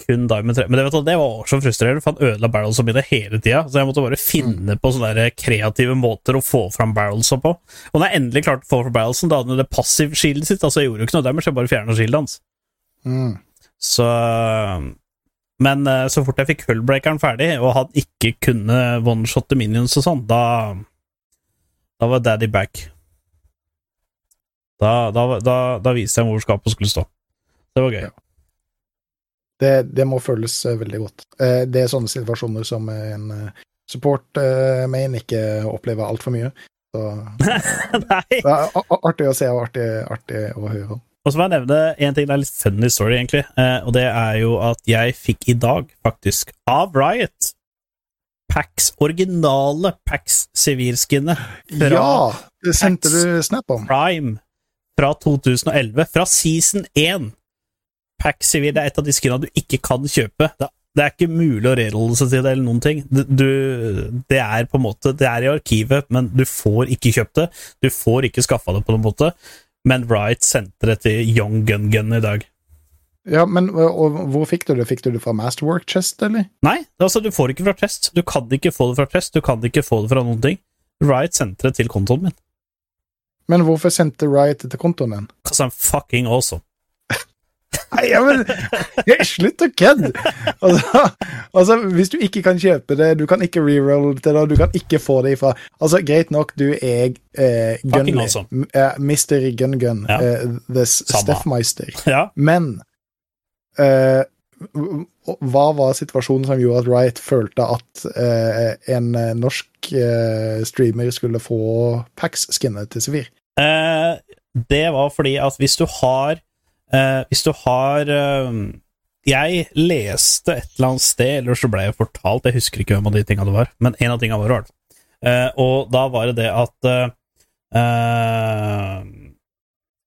Kun Diamond 3. Men det, du, det var så frustrerende, for han ødela barrelsa mine hele tida. Så jeg måtte bare finne på sånne kreative måter å få fram barrelsa på. Og når jeg endelig klarte å få fram barrelsen, da hadde han det passive shieldet sitt. Altså, jeg gjorde jo ikke noe damage, jeg bare fjerna shieldet hans. Mm. Så Men eh, så fort jeg fikk hullbreakeren ferdig, og han ikke kunne one-shotte minions og sånn, da Da var daddy back. Da, da, da, da viste jeg hvor skapet skulle stå. Det var gøy. Ja. Det, det må føles eh, veldig godt. Eh, Det er sånne situasjoner som en eh, support-main ikke opplever altfor mye. Så (laughs) Nei! det er artig å se og artig, artig å høre. Og så må jeg nevne en ting det er litt funny story, egentlig. Og det er jo at jeg fikk i dag, faktisk, av Riot Pax, originale Pax sivilskinnet fra Ja! Det sendte Pax. du snap om. Prime fra 2011, fra season 1. Pax sivil det er et av de skinna du ikke kan kjøpe. Det, er ikke mulig å rerolle seg til det eller noen ting. Du, det er på en måte Det er i arkivet, men du får ikke kjøpt det. Du får ikke skaffa det på noen måte. Men Riot sendte det til Young Gun Gun i dag. Ja, men hvor fikk du det? Fikk du det fra Masterwork Chest, eller? Nei, altså du får det ikke fra Test. Du kan ikke få det fra Test, du kan ikke få det fra noen ting. Riot sendte det til kontoen min. Men hvorfor sendte Riot det til kontoen din? Because I'm fucking awesome. Nei, men Slutt å kødde! Altså, altså, hvis du ikke kan kjøpe det, du kan ikke reroll det, du kan ikke få det ifra Altså, Greit nok, du er eh, Gunley. awesome. Uh, Mister Mr. Gun Gun. Ja. Uh, the Steffmeister. Ja. Men uh, hva var situasjonen som gjorde at Riot følte at uh, en norsk streamer skulle få Pax-skinnet til Sivir? Eh, det var fordi at hvis du har eh, Hvis du har eh, Jeg leste et eller annet sted, eller så ble jeg fortalt Jeg husker ikke hvem av de tinga det var, men en av tinga var det. Og da var det det at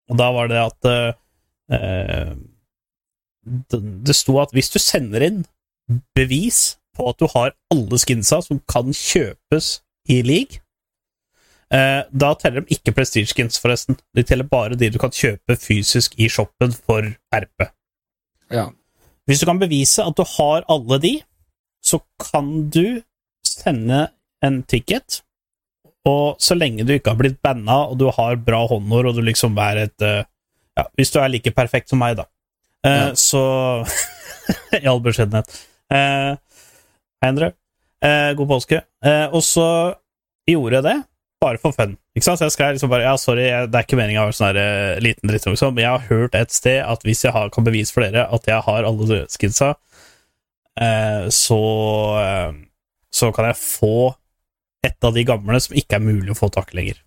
Og da var det at det sto at hvis du sender inn bevis på at du har alle skinsa som kan kjøpes i league, Eh, da teller de ikke prestige skins, forresten. De teller bare de du kan kjøpe fysisk i shoppen for RP. Ja. Hvis du kan bevise at du har alle de, så kan du sende en ticket, og så lenge du ikke har blitt banna, og du har bra håndord, og du liksom er et eh, Ja, hvis du er like perfekt som meg, da. Eh, Ja. Så (laughs) I all beskjedenhet. Eh, Hei, Endre. Eh, god påske. Eh, og så gjorde jeg det, bare for fun. Ikke sant? Så jeg skrev liksom bare Ja, sorry, det er ikke meninga å være sånn her eh, liten drittunge, liksom, men jeg har hørt et sted at hvis jeg har, kan bevise for dere at jeg har alle skidsa, eh, så eh, så kan jeg få et av de gamle som ikke er mulig å få tak i lenger.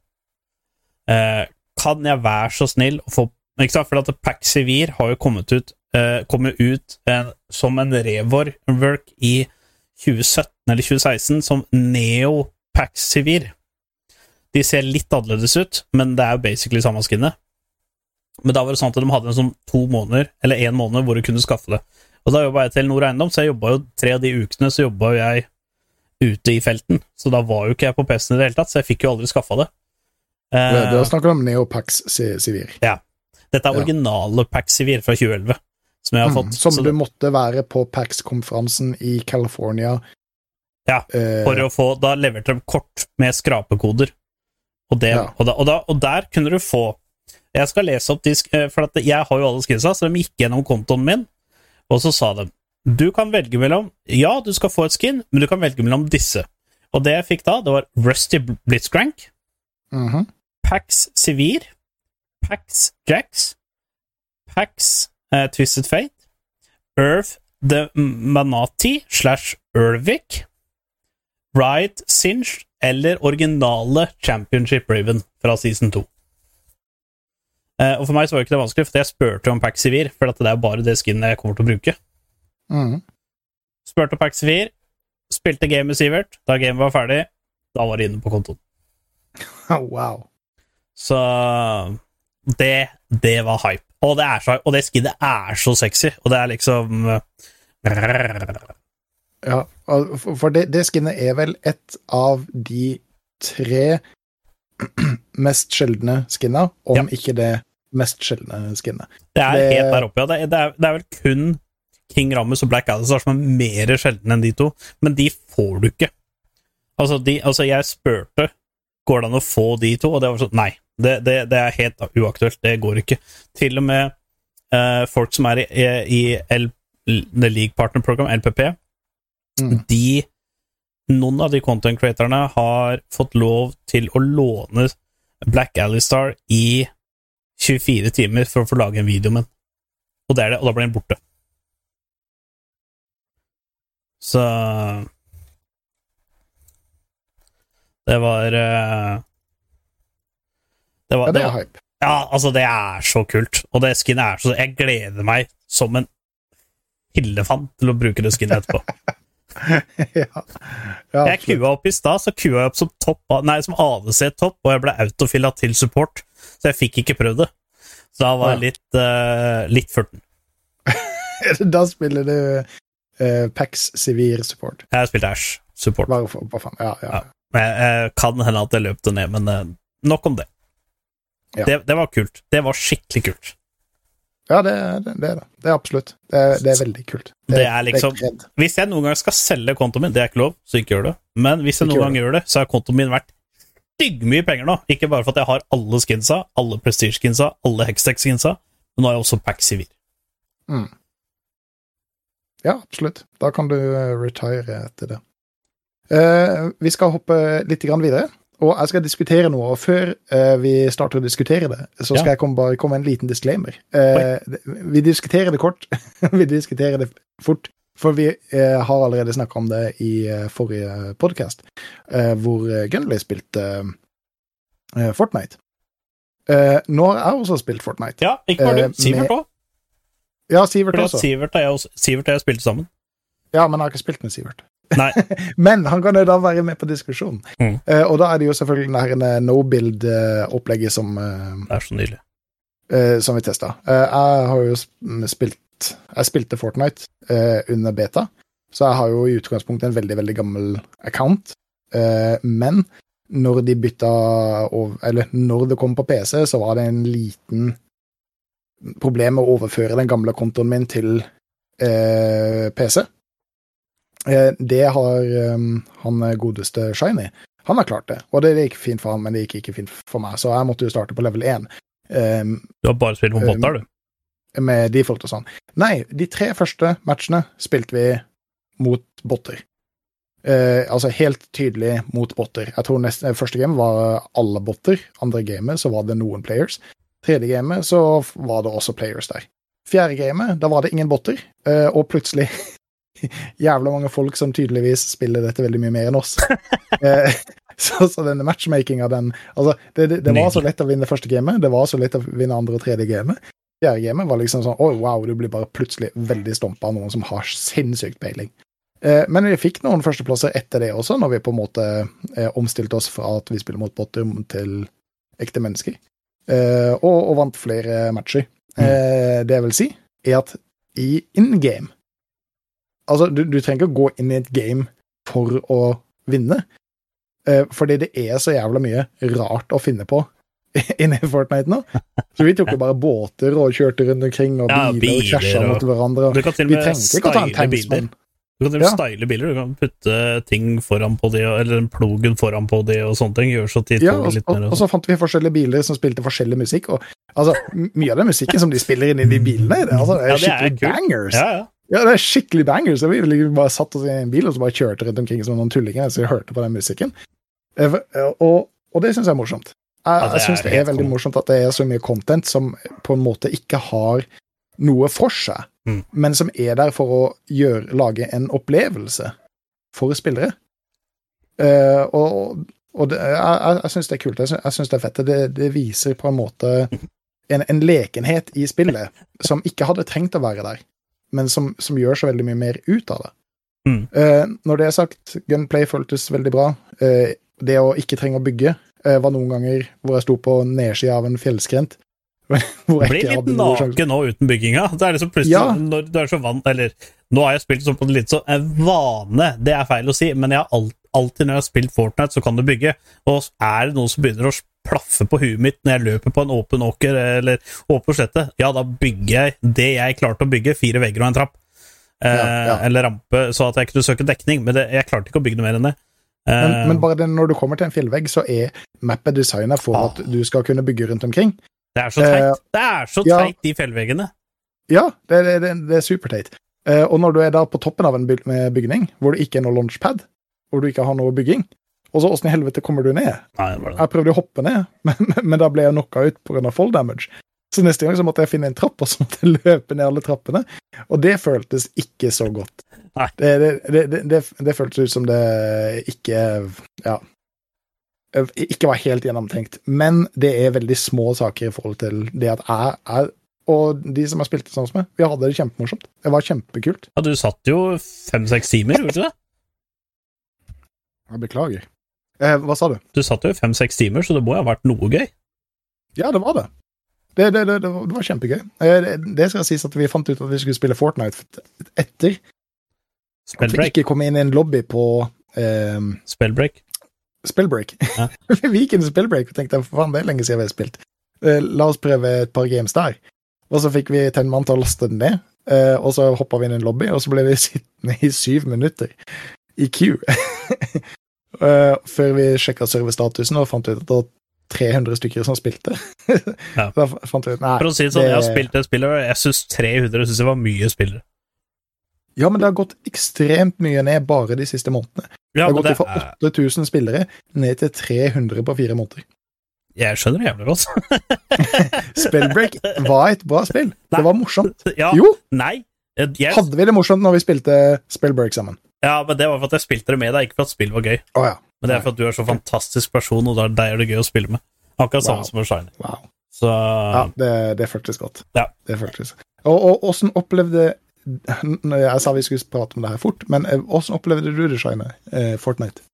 Eh, kan jeg være så snill å få Ikke sant? For at Pax Sivir har jo kommet ut eh, kommet ut eh, som en rework i 2017 eller 2016 som Neo Pax Sivir. De ser litt annerledes ut, men det er jo basically samme skinnet. Men da var det sånn at de hadde en sånn to måneder, eller én måned, hvor du kunne skaffe det. Og da jobba jeg til Nord Eiendom, så jeg jobba jo tre av de ukene så jobba jo jeg ute i felten. Så da var jo ikke jeg på PC-en i det hele tatt, så jeg fikk jo aldri skaffa det. Eh, Du har snakket om Neopax Sivir. Ja. dette er ja. Pax Sivir fra 2011, som jeg har Mm, som du måtte være på PAX-konferansen i California. Ja, eh, for å få Da leverte de kort med skrapekoder. Og, det, Ja. og, da, og, da, og der kunne du få Jeg skal lese opp de eh, For at jeg har jo alle skinsa, så de gikk gjennom kontoen min, og så sa de du kan velge mellom Ja, du skal få et skin, men du kan velge mellom disse. Og det jeg fikk da, det var Rusty Blitzcrank, mhm. Pax Sivir, Pax Jax, Pax eh, Twisted Fate, Earth the Manati slash Ervik, Riot Singe eller originale Championship Raven fra season 2. Eh, og For meg så var det ikke det vanskelig, for jeg spurte om Pax Sivir, for at det er bare det skinnet jeg kommer til å bruke. Mm. Spurte Pax Sivir, spilte game med Sivert. Da gamet var ferdig, da var det inne på kontoen. (laughs) Wow. Så det, det var hype. Og det, er så, og det skinnet er så sexy, og det er liksom Ja, for- det, det skinnet er vel et av de tre (clears throat) mest sjeldne skinna, om Ja. ikke det mest sjeldne skinnet. Det er Det- helt der oppe, ja. Det, er- det, er, det er vel kun King Rammus og Black Alice som er mer sjeldne enn de to, men de får du ikke. Altså, de, altså jeg spurte går det an å få de to, og det var sånn nei. Det, det, det er helt uaktuelt. Det går ikke. Til og med eh, folk som er i, i L, The League Partner Program, LPP, Mm. de Noen av de content creatorene har fått lov til å låne Black Alistar i 24 timer for å få lage en video med den. Og, det er det, og da blir den borte. Så Det var eh, Det var, Ja, det var hype. ja, altså, det er så kult. Og det skinnet er så Jeg gleder meg som en hillefant til å bruke det skinnet etterpå. (laughs) (laughs) ja. ja, Jeg kua opp i stad, så kua jeg opp som, topp, nei, som ADC topp, og jeg ble autofilla til support, så jeg fikk ikke prøvd det. Så da var jeg litt, uh, litt furten. (laughs) da spiller du uh, Pax Sivir Support. Jeg har spilt Ash support. Bare for, bare for, Ja, ja. Ja. Men jeg, jeg kan hende at jeg løp det ned, men eh, nok om det. Ja. det. Det var kult. Det var skikkelig kult. Ja det, det, det er det. Det er absolutt. Det er, det er veldig kult. Det er liksom-. Hvis jeg noen gang skal selge kontoen min, det er ikke lov, så ikke gjør det. Men hvis jeg noen gang gjør det, så er kontoen min verdt styggmye penger nå. Ikke bare for at jeg har alle skinsa, alle prestige-skinsa, alle hextech-skinsa, men nå har jeg også Pack Sivir. Ja, absolutt. Da kan du eh, retire etter det. Uh, vi skal hoppe litt grann videre, og jeg skal diskutere noe. Og før uh, vi starter å diskutere det, så skal Ja. jeg komme, bare komme med en liten disclaimer. Uh, vi diskuterer det kort. (laughs) vi diskuterer det fort. For vi uh, har allerede snakka om det i forrige podkast, hvor Gunley spilte Fortnite. Nå har jeg også spilt Fortnite. Ja, ikke bare du. Sivert òg. Ja, Sivert også. Sivert og jeg, også- Sivert og jeg spilte sammen. Ja, men jeg har ikke spilt med Sivert. Nei. (laughs) Men han kan jo da være med på diskusjonen. Mm. Uh, og da er det jo selvfølgelig det her no-build-opplegget som, uh, Det er så nydelig. Uh, som vi testa. jeg har jo spilt Jeg spilte Fortnite eh, under beta, så jeg har jo i utgangspunktet en veldig, veldig gammel account. Eh, men når de bytta over Eller når det kom på PC, så var det en liten problem med å overføre den gamle kontoen min til eh, PC. Eh, det har eh, han godeste Shiny. Han har klart det, og det gikk fint for han, men det gikk ikke fint for meg, så jeg måtte jo starte på level 1. Um, Du har bare spilt på botter, du. med default og sånn. Nei, de tre første matchene spilte vi mot botter. Uh, altså helt tydelig mot botter. Jeg tror neste, Første game var alle botter. Andre gamet så var det noen players. Tredje gamet så var det også players der. Fjerde gamet, da var det ingen botter, uh, og plutselig (laughs) jævla mange folk som tydeligvis spiller dette veldig mye mer enn oss. (laughs) Eh, så, så denne matchmakinga, den Altså, det, det, det var så lett å vinne første gamet, det var så lett å vinne andre og tredje gamet. Fjerde gamet var liksom sånn oh, wow, du blir bare plutselig veldig stompa av noen som har sinnssykt peiling. Eh, men vi fikk noen førsteplasser etter det også, når vi på en måte eh, omstilte oss fra at vi spiller mot botter til ekte mennesker. Eh, og, og vant flere matcher. Mm. det jeg vil si, er at i in game Altså, du, du trenger ikke å gå inn i et game for å vinne. Eh, fordi det er så jævla mye rart å finne på (laughs) inni Fortnite nå. Så vi tok jo bare båter og kjørte rundt omkring, og Ja, biler, biler og krasja mot hverandre. Du kan til og Vi med trengte ikke å ta en biler. Du kan til og med Ja. style biler. Du kan putte ting foran på de, eller plogen foran på de og sånne ting. Gjør så de Ja, og, litt mer. og så fant vi forskjellige biler som spilte forskjellig musikk. Og, altså, Mye av den musikken som de spiller inn i de bilene, det, altså, det er Ja, det er skikkelig bangers. Ja, ja. Ja, det er skikkelig bangers. Vi bare satt oss i en bil og så bare kjørte rundt omkring som noen tullinger så vi hørte på den musikken. Eh, Og, og det syns jeg er morsomt. Jeg, Ja, det jeg syns det er veldig morsomt at det er så mye content som på en måte ikke har noe for seg, Mm. men som er der for å gjøre, lage en opplevelse for spillere. Uh, og og det, jeg, jeg, syns det er kult. Jeg jeg syns det er fett. Det, det viser på en måte en, en lekenhet i spillet som ikke hadde trengt å være der, men som, som gjør så veldig mye mer ut av det. Mm. Eh, når det er sagt, gunplay føltes veldig bra. Eh, det å ikke trenge å bygge eh, var noen ganger hvor jeg sto på nedsida av en fjellskrent. (laughs) hvor Blir litt naken nå uten bygginga. Det er liksom plutselig Ja. når du er så vant Eller nå har jeg spilt sånn på litt så en vane, det er feil å si, men jeg har alt, alltid når jeg har spilt Fortnite, så kan du bygge. Og er det noen som begynner å plaffe på huet mitt når jeg løper på en åpen åker eller åpen slette, ja, da bygger jeg det jeg klarte å bygge, fire vegger og en trapp. Eh, Ja, ja. Eller rampe, så at jeg kunne søke dekning. Men det, jeg klarte ikke å bygge noe mer enn det. Men, Eh, men bare det, når du kommer til en fjellvegg, så er mappet designet for Ah. at du skal kunne bygge rundt omkring. det er så teit. eh, det er så ja. teit, de fjellveggene. Ja, det, det, det, er superteit. Eh, og når du er da på toppen av en bygning, hvor det ikke er noe launchpad, hvor du ikke har noe bygging, og så åssen i helvete kommer du ned? Nei, det var det. Jeg prøvde å hoppe ned, (laughs) men, men da ble jeg knocka ut pga. fall damage. Så neste gang så måtte jeg finne en trapp, og så måtte jeg løpe ned alle trappene. Og det føltes ikke så godt. Det, det, det, føltes ut som det ikke Ja. Ikke var helt gjennomtenkt. Men det er veldig små saker i forhold til det at jeg er Og de som har spilt sammen med, vi hadde det kjempemorsomt. Det var kjempekult. Ja, du satt jo fem-seks timer, gjorde du ikke det? Jeg beklager. Eh, hva sa du? Du satt jo fem-seks timer, så det må jo ha vært noe gøy. Ja, det var det. Det, det, det, det, var, kjempegøy. Eh, Det, skal sies at vi fant ut at vi skulle spille Fortnite etter. At vi ikke kom inn i en lobby på eh, Spellbreak. Spellbreak. Ja. (laughs) vi gikk inn i Spellbreak og tenkte for faen, det er lenge siden vi har spilt. Eh, la oss prøve et par games der. Og så fikk vi Tenman til å laste den ned, eh, og så hoppa vi inn i en lobby, og så ble vi (laughs) sittende i syv minutter i queue. (laughs) Eh, før vi sjekka serverstatusen og fant ut at det var 300 stykker som spilte. Ja. (laughs) Da fant vi ut nei, For å si det sånn, jeg har spilt det spillet, og jeg syns 300 synes jeg var mye spillere. Ja, men det har gått ekstremt mye ned bare de siste månedene. Det har gått det fra er, 8000 spillere ned til 300 på fire måneder. jeg skjønner det jævlig godt. (laughs) Spellbreak var et bra spill. Nei. Det var morsomt. Ja, Jo, nei. Jeg, hadde vi det morsomt når vi spilte Spellbreak sammen? Ja, men det var for at jeg spilte det med deg, ikke for at spill var gøy. Oh, ja. Men det er for at du er så fantastisk person, og er deg er det gøy å spille med. Akkurat samme som med Shiny. Wow. Så Ja, det, det føltes godt. Ja. Det føltes. Og, og åssen opplevde Jeg sa vi skulle prate om det her fort, men eh, åssen opplevde du det, Shine? Eh, Fortnite?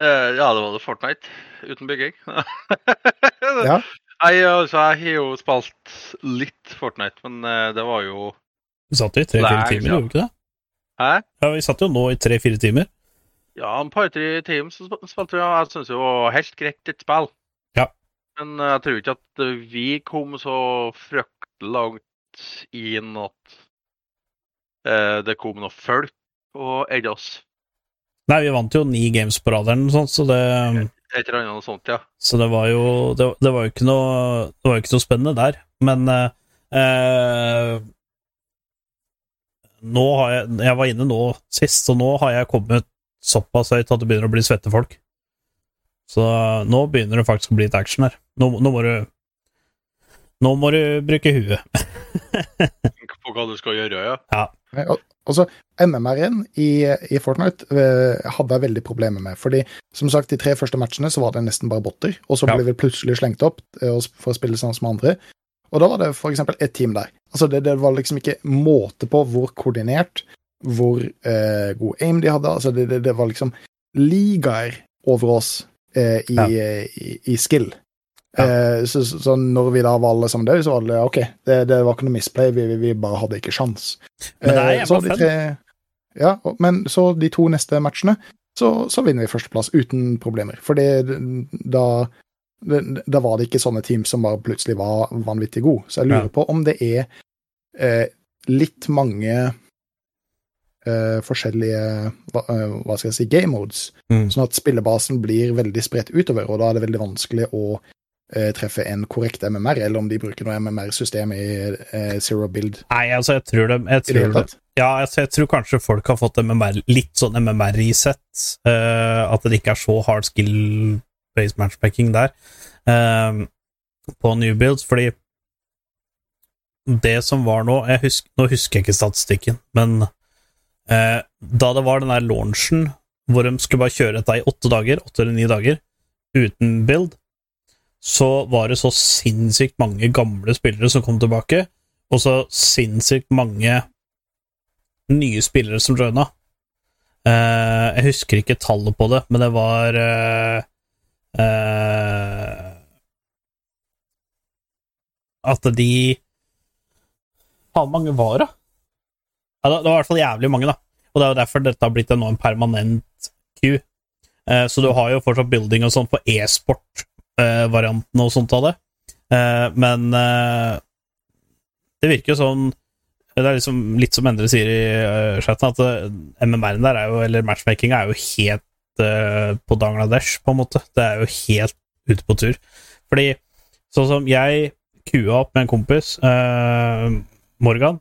Eh, ja, det var det Fortnite. Uten bygging. (laughs) Ja. Nei, altså, jeg har jo spilt litt Fortnite, men eh, det var jo Du satt i tre-fire timer, gjorde du ikke det? Hæ? Ja, vi satt jo nå i tre-fire timer. Ja, en par-tre timer så spilte vi, og jeg syns var helt greit et spill. Ja. Men eh, jeg tror ikke at eh, vi kom så fryktelig langt inn at eh, det kom noe folk og eide oss. Nei, vi vant jo ni games på rad så det, Et eller annet sånt, ja. så det var jo det, det var jo ikke noe Det var jo ikke noe spennende der. Men eh, eh, nå har jeg Jeg var inne nå sist, så nå har jeg kommet såpass høyt at det begynner å bli svette folk. Så nå begynner det faktisk å bli litt action her. Nå, nå må du Nå må du bruke huet. (laughs) Tenk på hva du skal gjøre, ja. ja. Altså, MMR-en i, i Fortnite eh, hadde jeg veldig problemer med. fordi som sagt, de tre første matchene så var det nesten bare botter, og så Ja. ble vi plutselig slengt opp eh, for å spille sammen som andre. Og da var det eksempel ett team der. Altså, det, det var liksom ikke måte på hvor koordinert, hvor eh, god aim de hadde. Altså, det, det, det var liksom ligaer over oss eh, i, Ja. i, i skill. Ja. Eh, så, så, når vi da var alle sammen døde, så var det OK, det, det var ikke noe misplay, vi, vi, vi bare hadde ikke sjans. Men det er Eh, jævla de Ja, men så de to neste matchene, så, så vinner vi førsteplass uten problemer. For da, da var det ikke sånne teams som bare plutselig var vanvittig gode. Så jeg lurer på om det er eh, litt mange eh, forskjellige hva, eh, hva skal jeg si, game modes, Mm. sånn at spillebasen blir veldig spredt utover, og da er det veldig vanskelig å eh, treffe en korrekt MMR, eller om de bruker noe MMR-system i eh, Zero Build Nei, altså, jeg tror det, jeg tror det. Ja, altså, jeg tror kanskje folk har fått MMR, litt sånn MMR-reset. eh, at det ikke er så hard skill-based matchmaking der eh, på new builds, fordi det som var nå husker, Nå husker jeg ikke statistikken, men eh, da det var den der launchen hvor de skulle bare kjøre dette i åtte dager, åtte eller ni dager, uten build, så var det så sinnssykt mange gamle spillere som kom tilbake, og så sinnssykt mange nye spillere som joina. Eh, jeg husker ikke tallet på det, men det var eh, eh, At de Faen, mange var det? Ja, det var i hvert fall jævlig mange, da. Og det er jo derfor dette har blitt en, nå en permanent Q. Uh, så du har jo fortsatt building og sånt på e-sport-varianten og sånt av det. Eh, men eh, det virker jo sånn Det er liksom litt som Endre sier i uh, chatten, at uh, MMR-en der er jo, eller matchmakinga er jo helt eh, på Bangladesh, på en måte. Det er jo helt ute på tur. Fordi sånn som jeg kua opp med en kompis, eh, Morgan,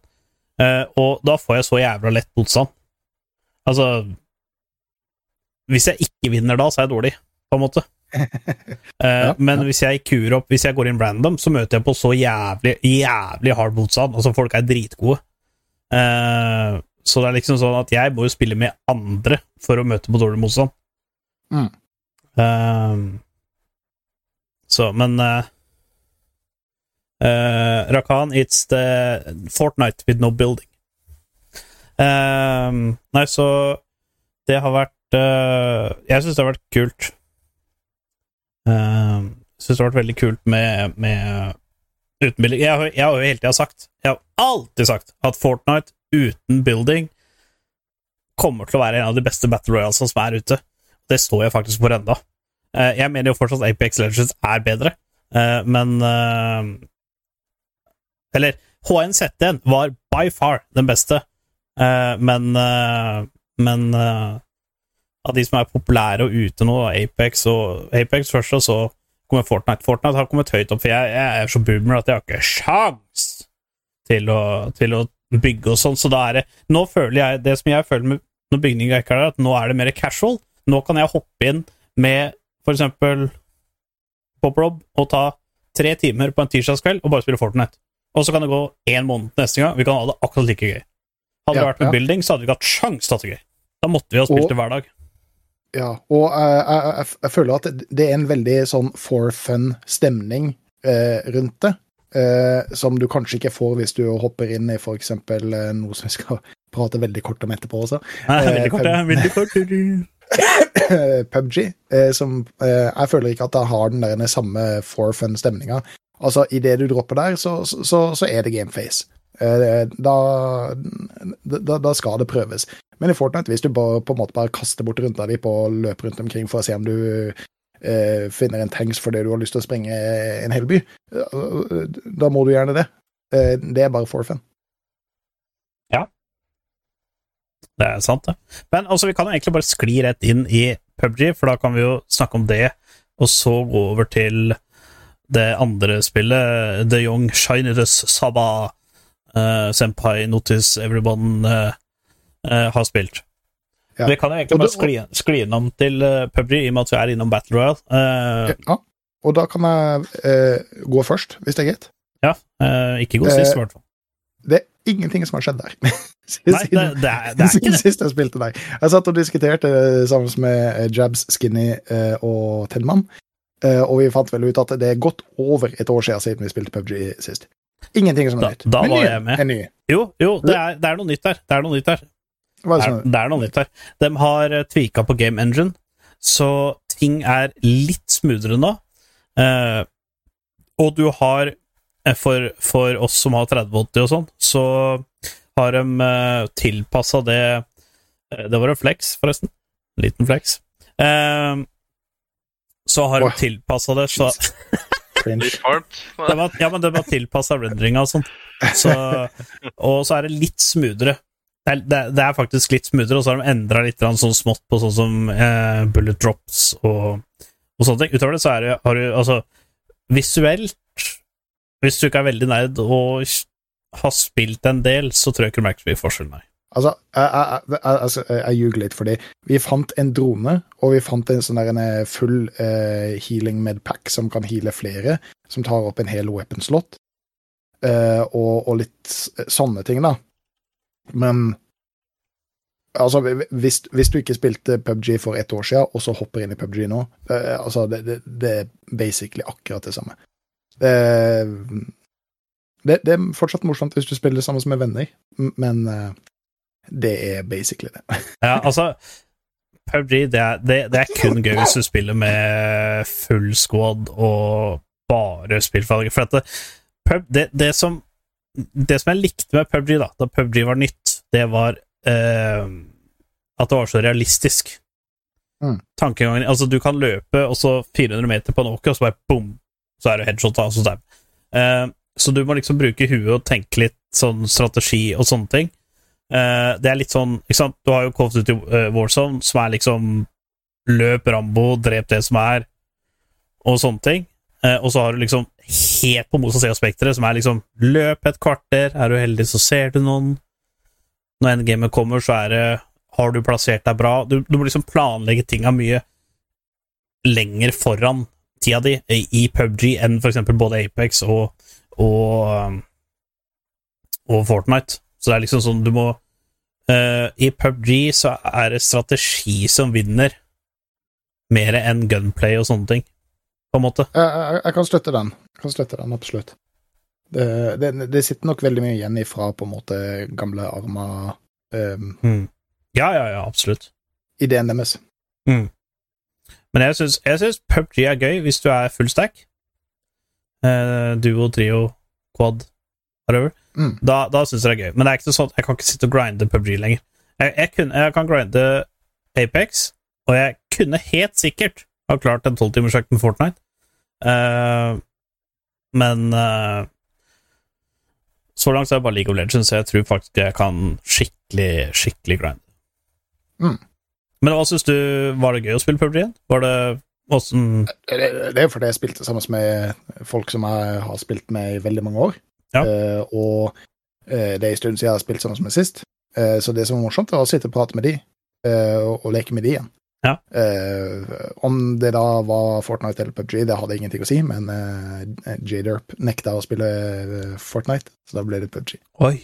eh, og da får jeg så jævla lett motstand. Altså Hvis jeg ikke vinner da, så er jeg dårlig, på en måte. (laughs) Eh, Ja, men ja. hvis jeg kuer opp Hvis jeg går inn random, så møter jeg på så jævlig jævlig hard motstand. Altså, folk er dritgode. Eh, så det er liksom sånn at jeg må jo spille med andre for å møte på dårlig motstand. Mm. Um, så, men uh, uh, Rakan, it's the Fortnite with no building. Um, nei, så det har vært uh, Jeg syns det har vært kult. Uh, syns det har vært veldig kult med, med uten building. Jeg, jeg har jo hele tida sagt, jeg har alltid sagt, at Fortnite uten building kommer til å være en av de beste Battle Royalsene som er ute. Det står jeg faktisk for enda. Eh, jeg mener jo fortsatt at Apex Legends er bedre, eh, men eh, Eller HNZ1 var by far den beste, men Men av de som er populære og ute nå, Apex og Apex først, og så kommer Fortnite. Fortnite har kommet høyt opp, for jeg, jeg er så boomer at jeg har ikke sjans til å, til å bygge og sånn, så da er det Nå føler jeg Det som jeg føler med når bygninga ikke er der, at nå er det mer casual. Nå kan jeg hoppe inn med for eksempel Pop-Rob og ta tre timer på en tirsdagskveld og bare spille Fortnite. Og så kan det gå én måned neste gang. Vi kan ha det akkurat like gøy. Hadde Ja, det vært med ja. building, så hadde vi ikke hatt sjans til å ha det gøy. Da måtte vi ha spilt Og- det hver dag. Ja, og eh, jeg, jeg, jeg føler at det er en veldig sånn for fun-stemning eh, rundt det. eh, som du kanskje ikke får hvis du hopper inn i eksempel eh, noe som vi skal prate veldig kort om etterpå også. Nei, Eh, veldig kort, ja. Veldig kort. (laughs) (coughs) PubG, eh, som eh, jeg føler ikke at det har den der samme for fun-stemninga. Altså, idet du dropper der, så, så, så er det gameface. Eh, da, da, da skal det prøves. Men i Fortnite, hvis du bare, på en måte bare kaster bort runda di på å løpe rundt omkring for å se om du eh, finner en tanks fordi du har lyst til å sprenge en hel by, da må du gjerne det. Det er bare for fun. Det er sant, det. Men altså, vi kan jo egentlig bare skli rett inn i PubG, for da kan vi jo snakke om det, og så gå over til det andre spillet, The Young Shiners Saba uh, Senpai Notice Everyone uh, uh, har spilt. Ja. Vi kan jo egentlig bare skli, skli innom til PubG, i og med at vi er innom Battle Royale. Eh, Ja. Og da kan jeg eh, gå først, hvis det er greit. ja, eh, ikke gå Eh, sist, i hvert fall. Det er ingenting som har skjedd der. (laughs) Nei, det, det, er, det er ikke det. sist jeg spilte deg. Jeg satt og diskuterte eh, sammen med eh, Jabs, Skinny eh, og Tellmann, eh, og vi fant vel ut at det er godt over et år siden siden vi spilte PubG sist. Ingenting som er Da- nytt. da Men var nye jeg med. er nye. Jo, jo, det er, det er noe nytt der. Det er noe nytt der. Er Det er, det er noe nytt der. De har tvika på Game Engine, så ting er litt smoothere nå. Eh, og du har, for, for oss som har 3080 og sånn, så har de uh, tilpassa det eh, Det var en flex, forresten. En liten flex. Eh, så har de Åh. tilpassa det så (laughs) det var, Ja, men det var tilpassa rendringa og sånn. Så, og så er det litt smoothere. Det er, det, er, det er faktisk litt smoothere, og så har de endra litt sånn smått på sånn som eh, bullet drops og, og sånne ting. Utover det så er det har du altså visuelt Hvis du ikke er veldig nerd og har spilt en del, så tror jeg ikke du merker så mye forskjell, nei. Altså, jeg, jeg, jeg, altså, jeg ljuger litt, fordi vi fant en drone, og vi fant en sånn der en eh, full uh, healing med pack som kan heale flere, som tar opp en hel weapon slot, uh, og, og litt sånne ting, da. Men altså, hvis, hvis du ikke spilte PubG for ett år siden, og så hopper inn i PubG nå, uh, altså, det, det, det er basically akkurat det samme. Eh, det, det er fortsatt morsomt hvis du spiller sammen med venner, men eh, det er basically det. (laughs) Ja, altså PUBG, det er, det, det er kun gøy hvis du spiller med full squad og bare spiller for at det, pub, det, det, som, det som jeg likte med PUBG, da, da PUBG var nytt, det var eh, at det var så realistisk. Mm. Tankegangen Altså, du kan løpe, og så 400 meter på en åker, og så bare bom, så er du headshot, og så stab. Eh, så du må liksom bruke huet og tenke litt sånn strategi og sånne ting. Uh, det er litt sånn ikke sant? Du har jo Call of Duty uh, Warzone, som er liksom løp Rambo, drep det som er, og sånne ting. Uh, og så har du liksom helt på motsatt side av spekteret, som er liksom løp et kvarter, er du heldig, så ser du noen. Når endgamet kommer, så er det har du plassert deg bra. Du, du må liksom planlegge tinga mye lenger foran tida di i PubG enn for eksempel både Apex og, og, og Fortnite. Så det er liksom sånn du må uh, I PubG så er det strategi som vinner, mer enn gunplay og sånne ting, på en måte. Jeg, jeg, jeg kan støtte den. Jeg kan støtte den, absolutt. Det, det, det sitter nok veldig mye igjen ifra på en måte gamle Arma um, Ja, ja, ja, absolutt. ideen deres. Men jeg syns, jeg syns PubG er gøy hvis du er full stack. Eh, duo, trio, quad, whatever. Mm. Da, da syns jeg det er gøy. Men det er ikke sånn, jeg kan ikke sitte og grinde PubG lenger. Jeg, jeg, kunne, jeg kan grinde Apex, og jeg kunne helt sikkert ha klart en tolvtimersøkt med Fortnite. Eh, men eh, så langt så er det bare League of Legends, så jeg tror faktisk jeg kan skikkelig, skikkelig grinde. Mm. Men hva syns du Var det gøy å spille PubG igjen? Var det åssen Det, det er fordi jeg spilte sammen med folk som jeg har spilt med i veldig mange år. Ja. Eh, og eh, det er en stund siden jeg har spilt sammen med sist. Eh, så det som er morsomt, er å sitte og prate med de, eh, og, og leke med de igjen. Ja. Eh, om det da var Fortnite eller PubG, det hadde ingenting å si, men J-Derp nekta å spille eh, Fortnite, så da ble det PubG. Oi.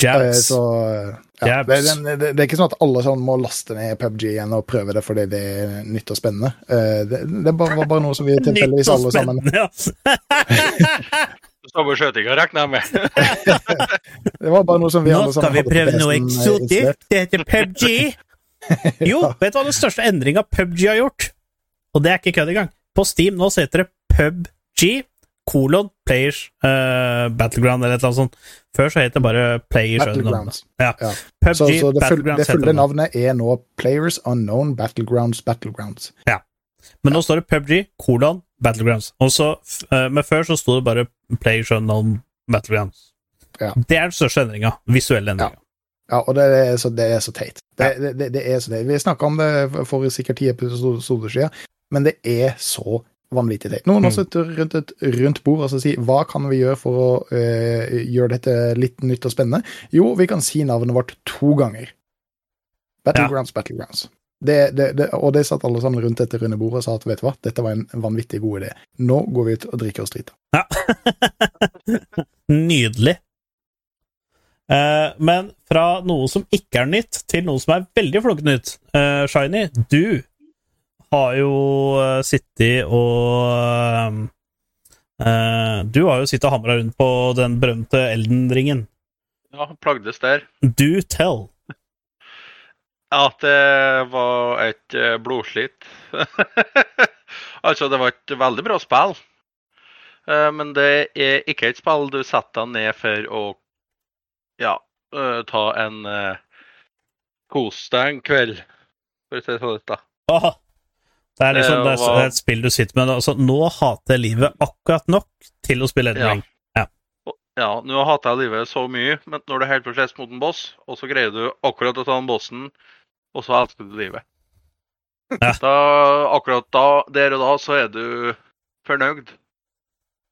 Jabs. Eh, Så ja, Jabs. det, det, det, det er ikke sånn at alle sånn må laste ned PubG igjen og prøve det fordi det er nytt og spennende. Eh, Det, det var bare noe som vi (laughs) tilfeldigvis alle sammen (laughs) skjøtinga regner jeg med. (laughs) Det var bare noe som vi Nå alle skal vi prøve noe eh, eksotisk. Det heter PubG. Jo, vet du hva den største endringa PubG har gjort? Og det er ikke kødd engang. På Steam nå så heter det PubG kolon Players uh, Battleground eller et eller annet sånt. Før så het det bare Players Battlegrounds. Ja. Ja. PubG Så, så det, full, det fulle navnet er nå Players Unknown Battlegrounds Battlegrounds. Ja. Men nå står det PubG kolon Battlegrounds. Også, uh, eh, men før så sto det bare Players Unknown Battlegrounds. Ja. Det er den største endringa. Visuelle endringa. Ja, og det er så, det er så teit. Det, det, det, det er så teit. Vi snakka om det for sikkert ti episoder siden, men det er så vanvittig teit. Noen har Mm. rundt et rundt bord og altså si hva kan vi gjøre for å øh, gjøre dette litt nytt og spennende? Jo, vi kan si navnet vårt to ganger. Battlegrounds, Battlegrounds. Det, det, det, og det satt alle sammen rundt dette runde bordet og sa at vet du hva, dette var en vanvittig god idé. Nå går vi ut og drikker oss (laughs) drita. Nydelig. Eh, men fra noe som ikke er nytt, til noe som er veldig flokket nytt. Eh, Shiny, du har jo uh, sittet og eh, Du har jo sittet og hamra rundt på den berømte Elden-ringen. Ja, plagdes der. Do tell. At det var et blodslit. (laughs) altså, det var et veldig bra spill. Eh, Men det er ikke et spill du setter deg ned for å ja, eh, ta en uh, kos deg en kveld, for å si det sånn. Det er liksom Det det er, det er et spill du sitter med. Altså, nå hater jeg livet akkurat nok til å spille Elden Ja. ja. Ja, nå hater jeg livet så mye, men når du helt plutselig mot en boss, og så greier du akkurat å ta den bossen, og så elsker du livet. Ja. Da, akkurat da, der og da, så er du fornøyd.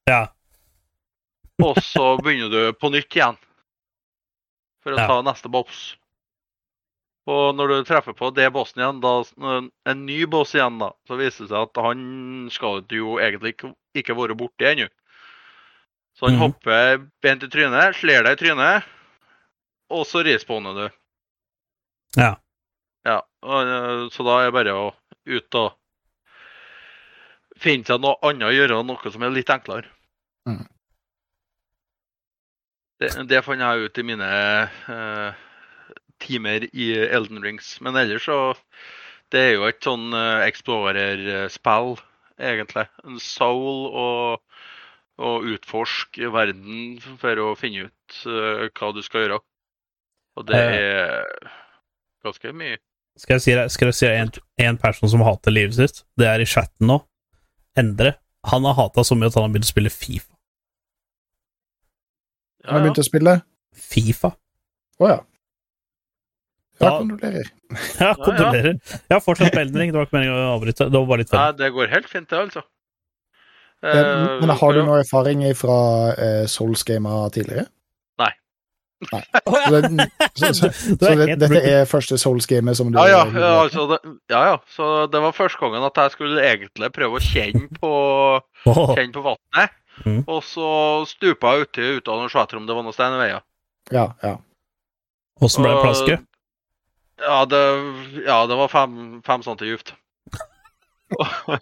Ja. Og så begynner du på nytt igjen. For å ta neste boss. Og når du treffer på det bossen igjen, da, en ny boss igjen, da, så viser det seg at han skal jo egentlig ikke, ikke være borte ennå. Så han Mhm. hopper bent i trynet, slår deg i trynet, og så respawner du. Ja. Ja, og, øh, så da er det bare å ut og finne seg noe annet å gjøre, noe som er litt enklere. Mm. Det, det fant jeg ut i mine eh, timer i Elden Rings. Men ellers så Det er jo et sånn uh, explorer-spill, egentlig. En soul og, og utforske verden for å finne ut eh, hva du skal gjøre. Og det Eh. er ganske mye. Skal jeg si deg skal jeg si deg en, en person som hater livet sitt? Det er i chatten nå. Endre. Han har hata så mye at han har begynt å spille Fifa. han Har begynt å spille? Fifa? Å ja. (laughs) Ja, kondolerer. Ja, kontrollerer. Jeg har fortsatt på Elden Ring. Det var ikke meningen å avbryte. Det var bare litt Nei, feil. det går helt fint, det, altså. Eh, Men har du noe erfaring fra uh, Souls-gamer tidligere? Nei. Nei. (laughs) (laughs) Så, det, så, så, så det, dette er første Souls Gamer som du Ja, ja, ja, altså, det, ja, ja. Så det var første gangen at jeg skulle egentlig prøve å kjenne på, kjenne på vannet. Mm. Og så stupa jeg uti uten å se etter om det var noe stein i veien. Ja, ja. Åssen ble det plasket? Ja, det, ja, det var fem, fem centi dypt. (laughs)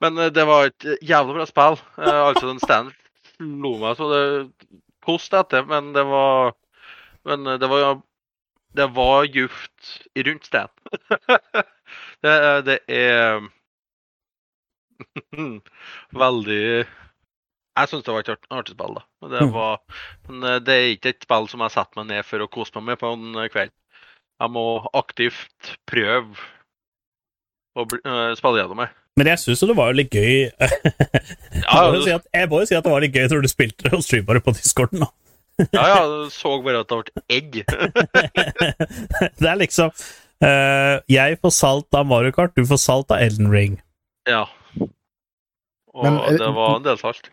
Men eh, det var et jævlig bra spill. Eh, altså, den standen slo meg så det kost etter, men det var Men eh, det var Det var djupt rundt steinen. (laughs) det, det er (laughs) veldig Jeg syns det var et artig spill, da. Det, Mm. var, men det er ikke et spill som jeg setter meg ned for å kose meg med på en kveld. Jeg må aktivt prøve å bli, eh, spille gjennom det. Men jeg syns jo det var jo litt gøy (laughs) Jeg må si at, jeg må jo si at det var litt gøy når du spilte og streama det på discorden. da. ja, ja, jeg så bare at det ble egg. (laughs) det er liksom uh, Jeg får salt av Mario Kart, du får salt av Elden Ring. Ja. Og Men, eh, det var en del salt.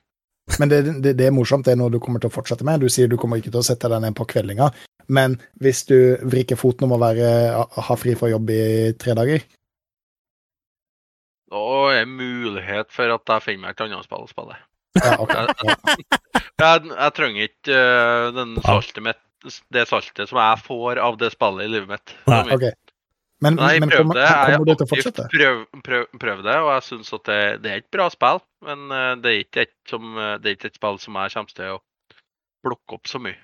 Men det, det, det er morsomt, det er noe du kommer til å fortsette med. Du sier du kommer ikke til å sette deg ned på kveldinga, men hvis du vrikker foten om å være, ha fri fra jobb i tre dager Da er det mulighet for at jeg finner meg et annet spill å spille. ja, okay. (laughs) Jeg, jeg trenger ikke uh, den saltet mitt, det saltet som jeg får av det spillet i livet mitt. Nei, Det er mye. ok. Men, Nei, jeg men prøvde. kommer, kommer du til å fortsette? prøv, prøv, prøv det, og jeg syns at det, det er et bra spill. Men eh, det er ikke et, som, eh, det er ikke et spill som jeg kommer til å plukke opp så mye.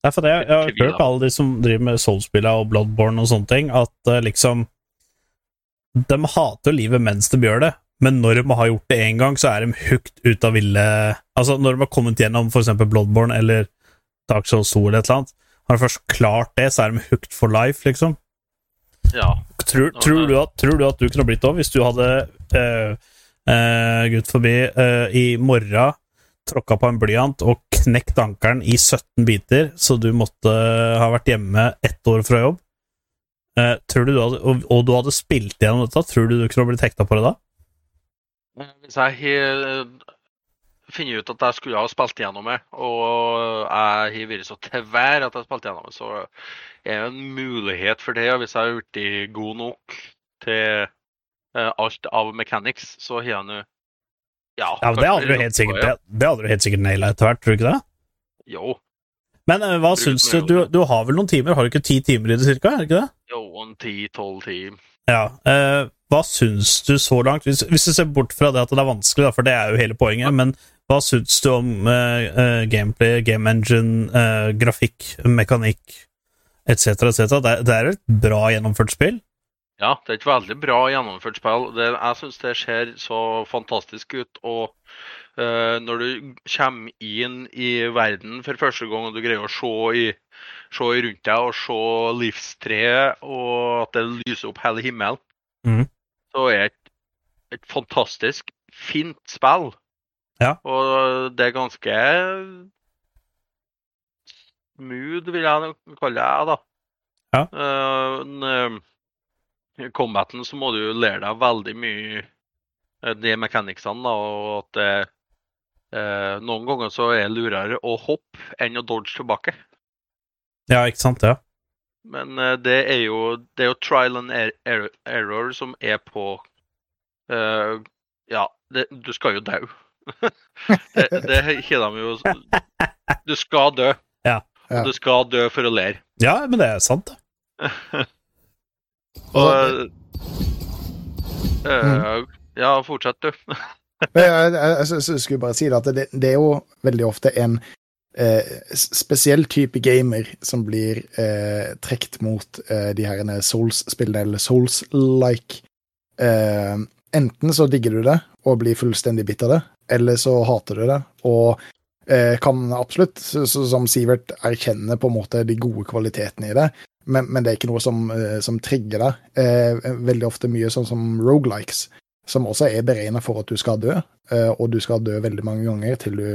Nei, for det, jeg har hørt alle de som driver med Soulspilla og Bloodborne og sånne ting, at uh, liksom De hater livet mens de gjør det, men når de har gjort det én gang, så er de hooked ut av ville Altså, når de har kommet gjennom eksempel Bloodborne eller Dark Souls 2 eller et eller annet, har de først klart det, så er de hooked for life, liksom. Ja. Tror, tror, du at, tror du at du kunne blitt det hvis du hadde uh, Gud forbi uh, i morgen tråkka på en blyant og knekt ankelen i 17 biter, så du måtte ha vært hjemme ett år fra jobb? Eh, du du hadde, og du hadde spilt gjennom dette, tror du du kunne blitt hekta på det da? Hvis jeg finner ut at jeg skulle ha spilt gjennom det, og jeg har vært så til vær at jeg har spilt gjennom det, så er det en mulighet for det. Hvis jeg har blitt god nok til eh, alt av mechanics, så har jeg nå Ja, Ja, men Det hadde du helt sikkert, det, det hadde du helt sikkert naila etter hvert, tror du ikke det? Jo. Men eh, hva syns du, du? Du har vel noen timer? Har du ikke ti timer i det, cirka? Er det ikke det? Jo, en ti-tolv timer. Ja. Eh, hva syns du så langt, hvis, hvis du ser bort fra det at det er vanskelig, da, for det er jo hele poenget, men hva syns du om eh, eh, gameplay, game engine, eh, grafikk, mekanikk etc., etc.? Det, det er et bra gjennomført spill? Ja, det er et veldig bra gjennomført spill. Det, jeg syns det ser så fantastisk ut. Og uh, når du kommer inn i verden for første gang, og du greier å se, i, se rundt deg og se livstreet, og at det lyser opp hele himmelen, mm. så er det et, et fantastisk fint spill. Ja. Og det er ganske smooth, vil jeg kalle det, da. Ja. Uh, en, combaten så må du jo lære deg veldig mye eh, de mechanicsene, da, og at det eh, Noen ganger så er det lurere å hoppe enn å dodge tilbake. Ja, ikke sant? Ja. Men eh, det er jo det er jo trial and er- error, error som er på eh, Ja, det, du skal jo dø. (laughs) det det har de jo Du skal dø. Ja. Ja. Og du skal dø for å lære. ja, men det er sant. (laughs) Og eh, Ja, fortsett, du. (laughs) Men Jeg, jeg, jeg, jeg, jeg skulle bare si det, at det, det er jo veldig ofte en eh, spesiell type gamer som blir eh, trukket mot eh, de her Souls-spillene, eller Souls-like. Eh, enten så digger du det og blir fullstendig bitt av det, eller så hater du det og eh, kan absolutt, så, så, som Sivert, erkjenne på en måte de gode kvalitetene i det. Men, men det er ikke noe som, eh, som trigger deg. Eh, veldig ofte mye sånn som rogelikes som også er beregna for at du skal dø, eh, og du skal dø veldig mange ganger til du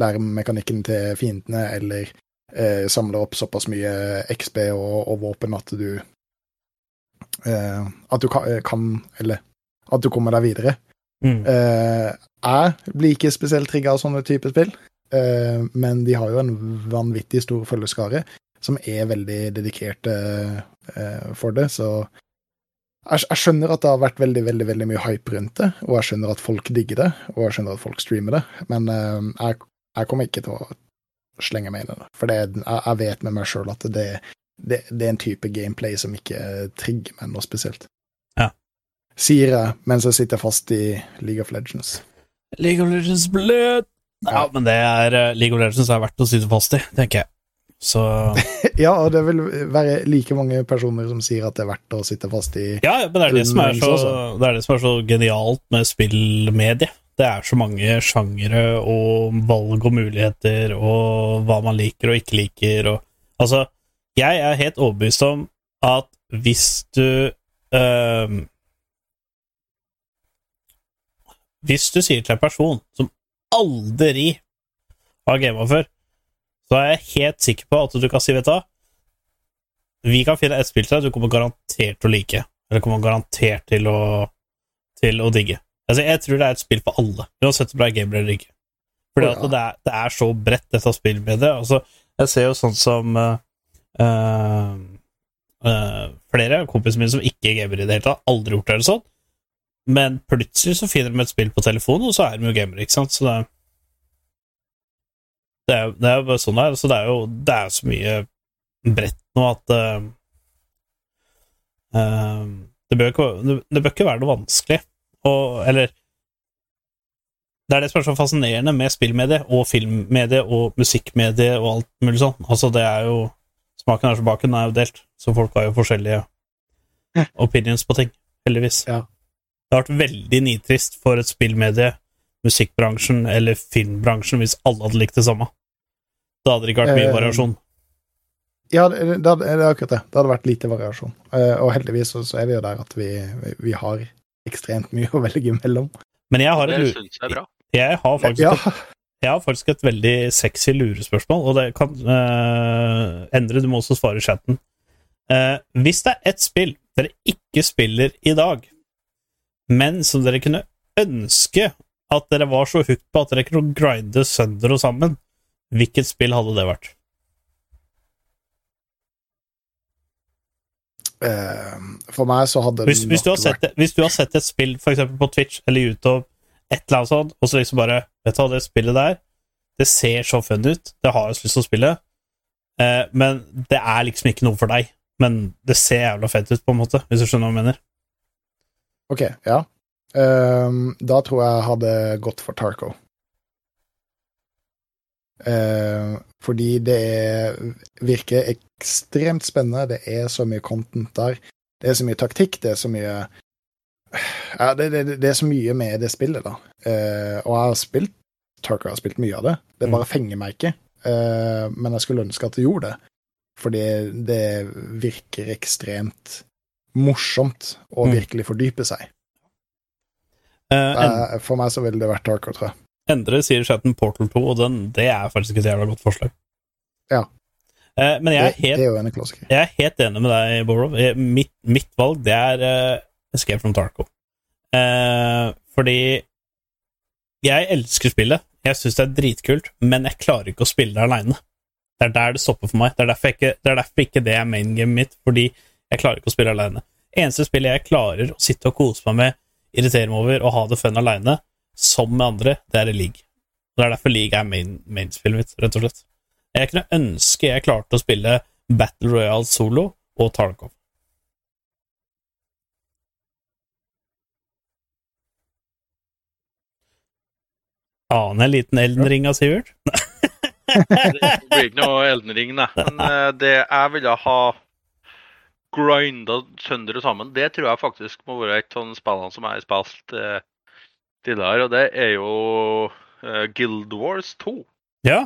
lærer mekanikken til fiendene eller eh, samler opp såpass mye XB og, og våpen at du eh, At du kan, kan Eller at du kommer deg videre. Mm. Eh, jeg blir ikke spesielt trigga av sånne typer spill, men de har jo en vanvittig stor følgeskare. Som er veldig dedikerte eh, for det, så jeg, jeg skjønner at det har vært veldig veldig, veldig mye hype rundt det, og jeg skjønner at folk digger det, og jeg skjønner at folk streamer det, men eh, jeg, jeg kommer ikke til å slenge meg inn i det. For det, jeg, jeg vet med meg sjøl at det, det, det er en type gameplay som ikke trigger meg noe spesielt. Ja. Sier jeg mens jeg sitter fast i League of Legends. League of Legends blød! Ja, men det er eh, League of Legends er verdt å sitte fast i, tenker jeg. Så (laughs) Ja, og det vil være like mange personer som sier at det er verdt å sitte fast i Ja, men det er det som er så, det er det som er så genialt med spillmedie. Det er så mange sjangere og valg og muligheter og hva man liker og ikke liker og Altså, jeg er helt overbevist om at hvis du øh, Hvis du sier til en person som aldri har gama før, så er jeg helt sikker på at du kan si, vet du Vi kan finne et spill til deg du kommer garantert til å like. Eller kommer garantert til å, til å digge. Altså, jeg tror det er et spill for alle, uansett om det er gamer eller ikke. Fordi at ja. det, er, det er så bredt, dette spillmediet. Altså, jeg ser jo sånn som uh, uh, flere av kompisene mine som ikke gamer i det hele tatt, aldri gjort det eller sånn, men plutselig så finner de et spill på telefonen, og så er de jo gamere, ikke sant? Så det, det er det er bare sånn det er. Så det er jo det er så mye bredt nå at uh, det, bør ikke, det, det bør ikke være noe vanskelig. Og, eller Det er det som er så fascinerende med spillmedie og filmmedie og musikkmedie og alt mulig sånn. Altså, det er jo Smaken er så baken er jo delt, så folk har jo forskjellige opinions på ting, heldigvis. Ja. Det har vært veldig nitrist for et spillmedie, musikkbransjen eller filmbransjen hvis alle hadde likt det samme. Da hadde det ikke vært mye Eh, variasjon. Ja, det, det, det er akkurat det. Det hadde vært lite variasjon. Eh, og heldigvis så, så er vi jo der at vi, vi, vi har ekstremt mye å velge mellom. Men jeg har, et, jeg jeg har faktisk Ja, et Jeg har faktisk et veldig sexy lurespørsmål, og det kan eh, endre. Du må også svare i chatten. Eh, hvis det er ett spill dere ikke spiller i dag, men som dere kunne ønske at dere var så hooked på at dere kunne grinde sønder og sammen, hvilket spill hadde det vært? eh, for meg så hadde Hvis, det hvis, du har nok sett, hvis du har sett et spill for eksempel på Twitch eller YouTube, et eller annet sånt, og så liksom bare Vet du hva, det spillet der, det ser så fun ut, det har jeg lyst til å spille, eh, men det er liksom ikke noe for deg. Men det ser jævla fett ut, på en måte, hvis du skjønner hva jeg mener. Ok, ja. Ehm, da tror jeg jeg hadde gått for Tarco. Uh, fordi det er, virker ekstremt spennende. Det er så mye content der. Det er så mye taktikk, det er så mye Ja, det, det, det er så mye med det spillet, da. Uh, og jeg har spilt Tarco, har spilt mye av det. Det Mm. bare fenger meg ikke. Uh, men jeg skulle ønske at det gjorde det. Fordi det virker ekstremt morsomt å Mm. virkelig fordype seg. Eh, For meg så ville det vært Tarko, tror jeg. Endre sier chatten Portal 2, og den, det er faktisk et jævla godt forslag. Ja. Uh, men jeg er helt det er jo en. Jeg er helt enig med deg, Borov. Mitt, mitt valg, det er uh, Escape from Tarco. Uh, fordi jeg elsker spillet. Jeg syns det er dritkult, men jeg klarer ikke å spille det aleine. Det er der det stopper for meg. Det er derfor ikke det er, derfor ikke det er main gamet mitt, fordi jeg klarer ikke å spille aleine. Eneste spillet jeg klarer å sitte og kose meg med, irritere meg over og ha det fun aleine, som med andre, det er i League. Det er derfor League er main- main-spillet mitt, rett og slett. Jeg kunne ønske jeg klarte å spille Battle Royale solo og Tarkov. Aner en liten Elden Ring av Sivert? (laughs) Det blir ikke noe Elden Ring, nei. Men eh, det jeg ville ha grinda sønder og sammen, det tror jeg faktisk må være et av spillene som jeg har spilt eh, tidligere, og det er jo eh, Guild Wars 2. Ja,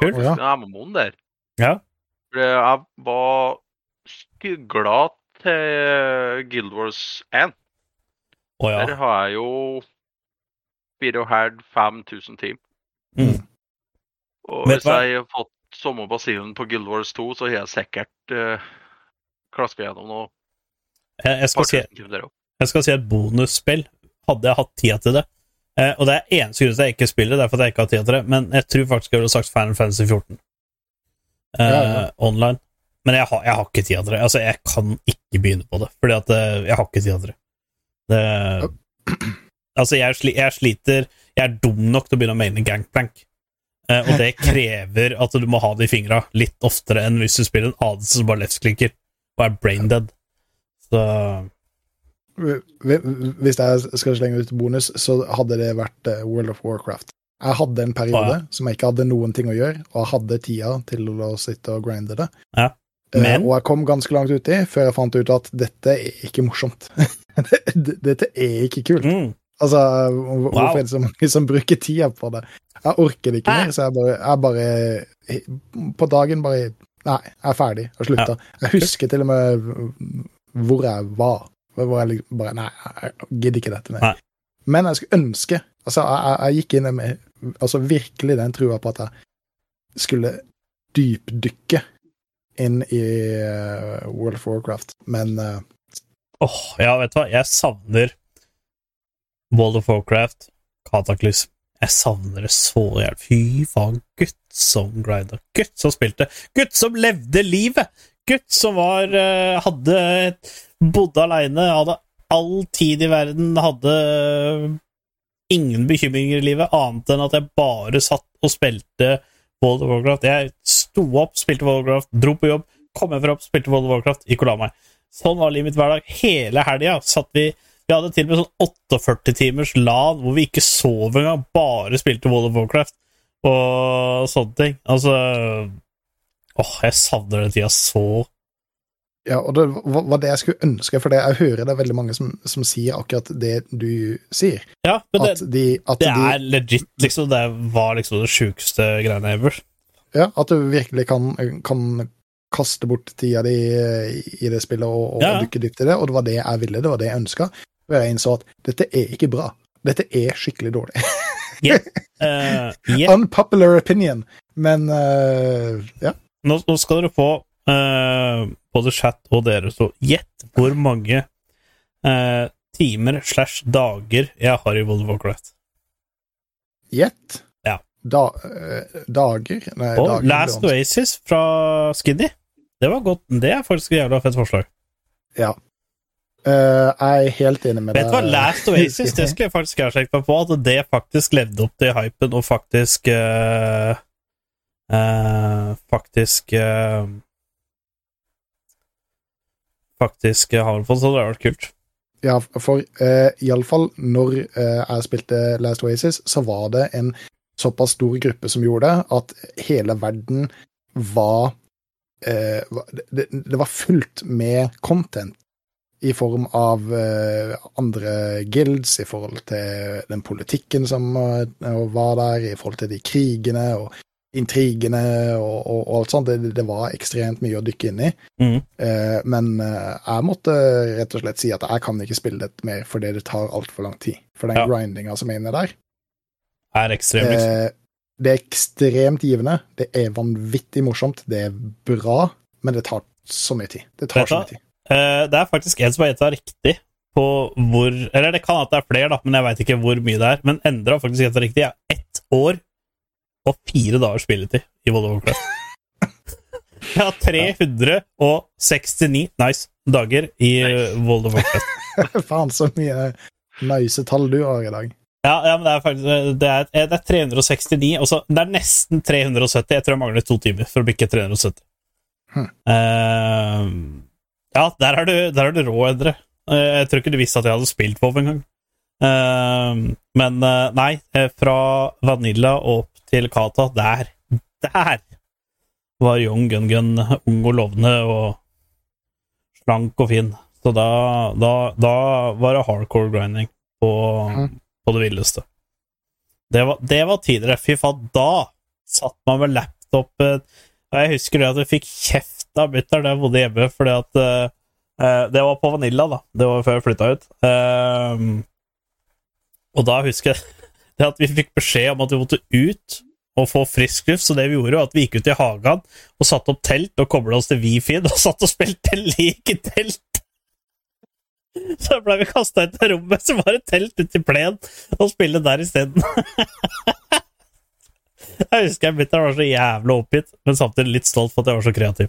kult. Ja. MMO-en der. Ja. Jeg var skugla til Guild Wars 1. Å Der har jeg jo 4,5-5000 team. Mm. Og Vet hvis jeg har fått samme basillen på Guild Wars 2, så har jeg sikkert uh, klaska gjennom noe. Jeg, jeg, skal si, jeg skal si et bonusspill. Hadde jeg hatt tida til det. Eh, og det er eneste grunn til at jeg ikke spiller, det er fordi jeg ikke har tida til det, men jeg tror faktisk jeg ville sagt Final Fantasy 14. Eh, Ja, ja. Online. Men jeg har, jeg har ikke tida til det. Altså, jeg kan ikke begynne på det, fordi at eh, jeg har ikke tida til det. det (clears throat) altså, jeg, sli, jeg sliter Jeg er dum nok til å begynne å maine gangplank. Eh, og det (laughs) krever at du må ha det i fingra litt oftere enn hvis du spiller en adelse som bare left-klikker og er brain dead. Så Hvis jeg skal slenge ut bonus, så hadde det vært eh, World of Warcraft. Jeg hadde en periode ja. som jeg ikke hadde noen ting å gjøre, og jeg hadde tida til å sitte og grinde det. Ja. Eh, Men- og jeg kom ganske langt uti før jeg fant ut at dette er ikke morsomt. (laughs) Dette er ikke kult. mm, Altså, Wow. hvorfor er det så mange som bruker tida på det? Jeg orker det ikke mer, så jeg bare, jeg bare På dagen bare Nei, jeg er ferdig og slutta. Jeg husker til og med hvor jeg var. Hvor jeg liksom bare Nei, jeg gidder ikke dette mer. Nei. Men jeg skulle ønske Altså, jeg, jeg, jeg gikk inn med altså virkelig den trua på at jeg skulle dypdykke inn i eh, World of Warcraft, men eh, Åh, ja, vet du hva? Jeg savner World of Warcraft, Kataklysm. Jeg savner det så jævlig. Fy faen, gutt som grinda. Gutt som spilte. Gutt som levde livet! Gutt som var eh, Hadde Bodde aleine, hadde all tid i verden, hadde ingen bekymringer i livet, annet enn at jeg bare satt og spilte World of Warcraft. Jeg sto opp, spilte World of Warcraft, dro på jobb, kom hjem fra jobb, spilte World of Warcraft, gikk og la meg. Sånn var livet mitt hver dag. Hele helga satt vi Vi hadde til og med sånn 48 timers LAN hvor vi ikke sov engang, bare spilte World of Warcraft og sånne ting. Altså Åh, jeg savner den tida så Ja, og det var det jeg skulle ønske, for jeg hører det er veldig mange som, som sier akkurat det du sier. Ja, men det, At de, at det de er legit, liksom. Det var liksom det sjukeste greiene ever. Ja, at du virkelig kan, kan kaste bort tida di i det spillet og, og Ja, dukke dypt i det, og det var det jeg ville, det var det jeg ønska. Og jeg innså at dette er ikke bra. Dette er skikkelig dårlig. (laughs) Eh, (laughs) yeah. Unpopular opinion, men uh, ja. nå, nå skal dere få uh, både chat og dere så gjett hvor mange eh, timer slash dager jeg har i World of Warcraft. Gjett. Ja. Da, eh, dager Nei, Og dager Last Oasis fra Skinny. Det var godt. Det er faktisk et jævla fett forslag. Ja. Eh, jeg er helt enig med Vet du hva, Last Oasis det skulle jeg faktisk ha sjekket meg på, at det faktisk levde opp til hypen og faktisk uh, uh, Faktisk Faktisk har det fått, så det har vært kult. Ja, for uh, iallfall når jeg spilte Last Oasis, så var det en såpass stor gruppe som gjorde det, at hele verden var var- det, det var fullt med content i form av eh, andre guilds, i forhold til den politikken som eh, var der, i forhold til de krigene og intrigene og, og, og alt sånt. Det, det var ekstremt mye å dykke inn i. Mm. Eh, men jeg måtte rett og slett si at jeg kan ikke spille dette mer fordi det tar altfor lang tid. For den Ja. grindinga som er inne der, Er ekstremt, liksom. det er ekstremt givende. Det er vanvittig morsomt. Det er bra, men det tar så mye tid. Det tar Dette, så mye tid. Eh, det er faktisk en som har gjetta riktig på hvor Eller det kan at det er flere, da, men jeg veit ikke hvor mye det er. Men Endre har faktisk gjetta riktig. Jeg har ett år og fire dagers spilletid i World of Warcraft. Jeg har 369 nice dager i nice. World of Warcraft. (laughs) Faen, så mye nice tall du har i dag. Ja, ja, men det er faktisk Det er, det er 369, også, Det er nesten 370. Jeg tror jeg mangler to timer for å bikke 370. Hm. Eh, ja, der er du, der er du rå, Endre. Eh, jeg tror ikke du visste at jeg hadde spilt WoW engang. Uh, men eh, nei, eh, fra Vanilla og opp til Kata, der Der var Young Gun Gun ung og lovende og slank og fin. Så da, da, da var det hardcore grinding på, Mhm. på det villeste. Det var, det var tidligere. Fy faen, da satt man med laptop eh, Jeg husker det at jeg fikk kjeft av mutter'n da jeg bodde hjemme, fordi at eh, Det var på Vanilla, da. Det var før jeg flytta ut. Uh, og da husker jeg (laughs) det at vi fikk beskjed om at vi måtte ut og få frisk luft, så det vi gjorde, var at vi gikk ut i hagen og satte opp telt og kobla oss til Wifi-en og (laughs) satt og spilte lek i telt. (laughs) Så ble vi kasta ut av rommet, så var det telt ute i plen, og spille der isteden. jeg husker jeg mutter'n var så jævla oppgitt, men samtidig litt stolt for at jeg var så kreativ.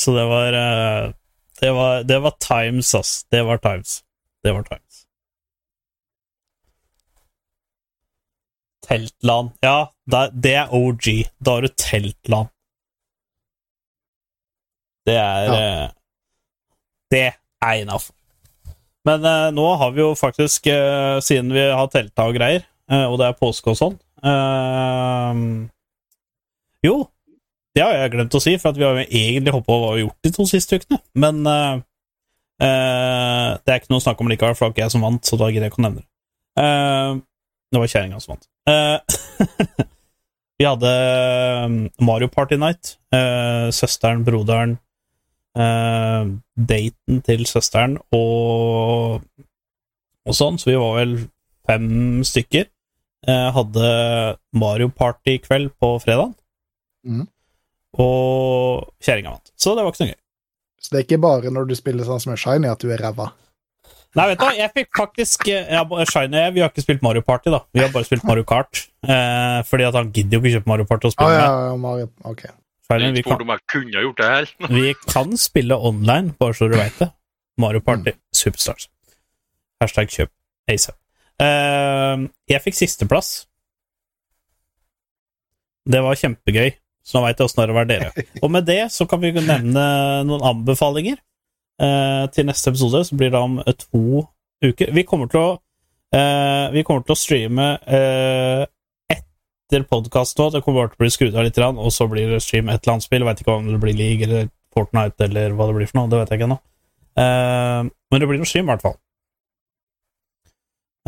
Så det var eh, Det var, det var times, ass. Det var times. Det var times. Teltland. Ja, det, er OG. Da har du teltland. Det er Ja. eh, Det er innafor. Men eh, nå har vi jo faktisk, eh, siden vi har telta og greier, eh, og det er påske og sånn eh, Jo, det har jeg glemt å si, for vi har jo egentlig hoppa over hva vi har gjort de to siste ukene. Men uh, uh, det er ikke noe snakk om likevel, for det var ikke jeg som vant, så da gidder jeg ikke å nevne det. Uh, det var kjerringa som vant. (laughs) Vi hadde Mario Party Night. Søsteren, broderen, daten til søsteren og, og sånn, så vi var vel fem stykker. Hadde Mario Party-kveld på fredag. Mhm. Og kjerringa vant. Så det var ikke så gøy. Så det er ikke bare når du spiller sånn som er shiny at du er ræva. Nei, vet du hva, jeg fikk faktisk eh, ja, Shiny, og jeg, vi har ikke spilt Mario Party, da. Vi har bare spilt Mario Kart. Eh, fordi at han gidder jo ikke kjøpe Mario Party og spille ja, med. ja, Mario. Ok. Shiny, vi, kan, om jeg kunne gjort det her. (laughs) vi kan spille online, bare så du veit det. Mario Party Superstars. Hashtag kjøp ASAP. Eh, jeg fikk sisteplass. Det var kjempegøy, så nå veit jeg åssen det er å være dere. (laughs) Og med det så kan vi nevne noen anbefalinger eh, til neste episode, som blir da om eh, to uker. Vi kommer til å, eh, vi kommer til å streame eh, etter podkast nå. Det kommer bare til å bli skrudd av litt, og så blir det stream et eller annet spill. Vet ikke om det blir League eller Fortnite eller hva det blir for noe. Det vet jeg ikke ennå. Eh, men det blir noe stream, i hvert fall.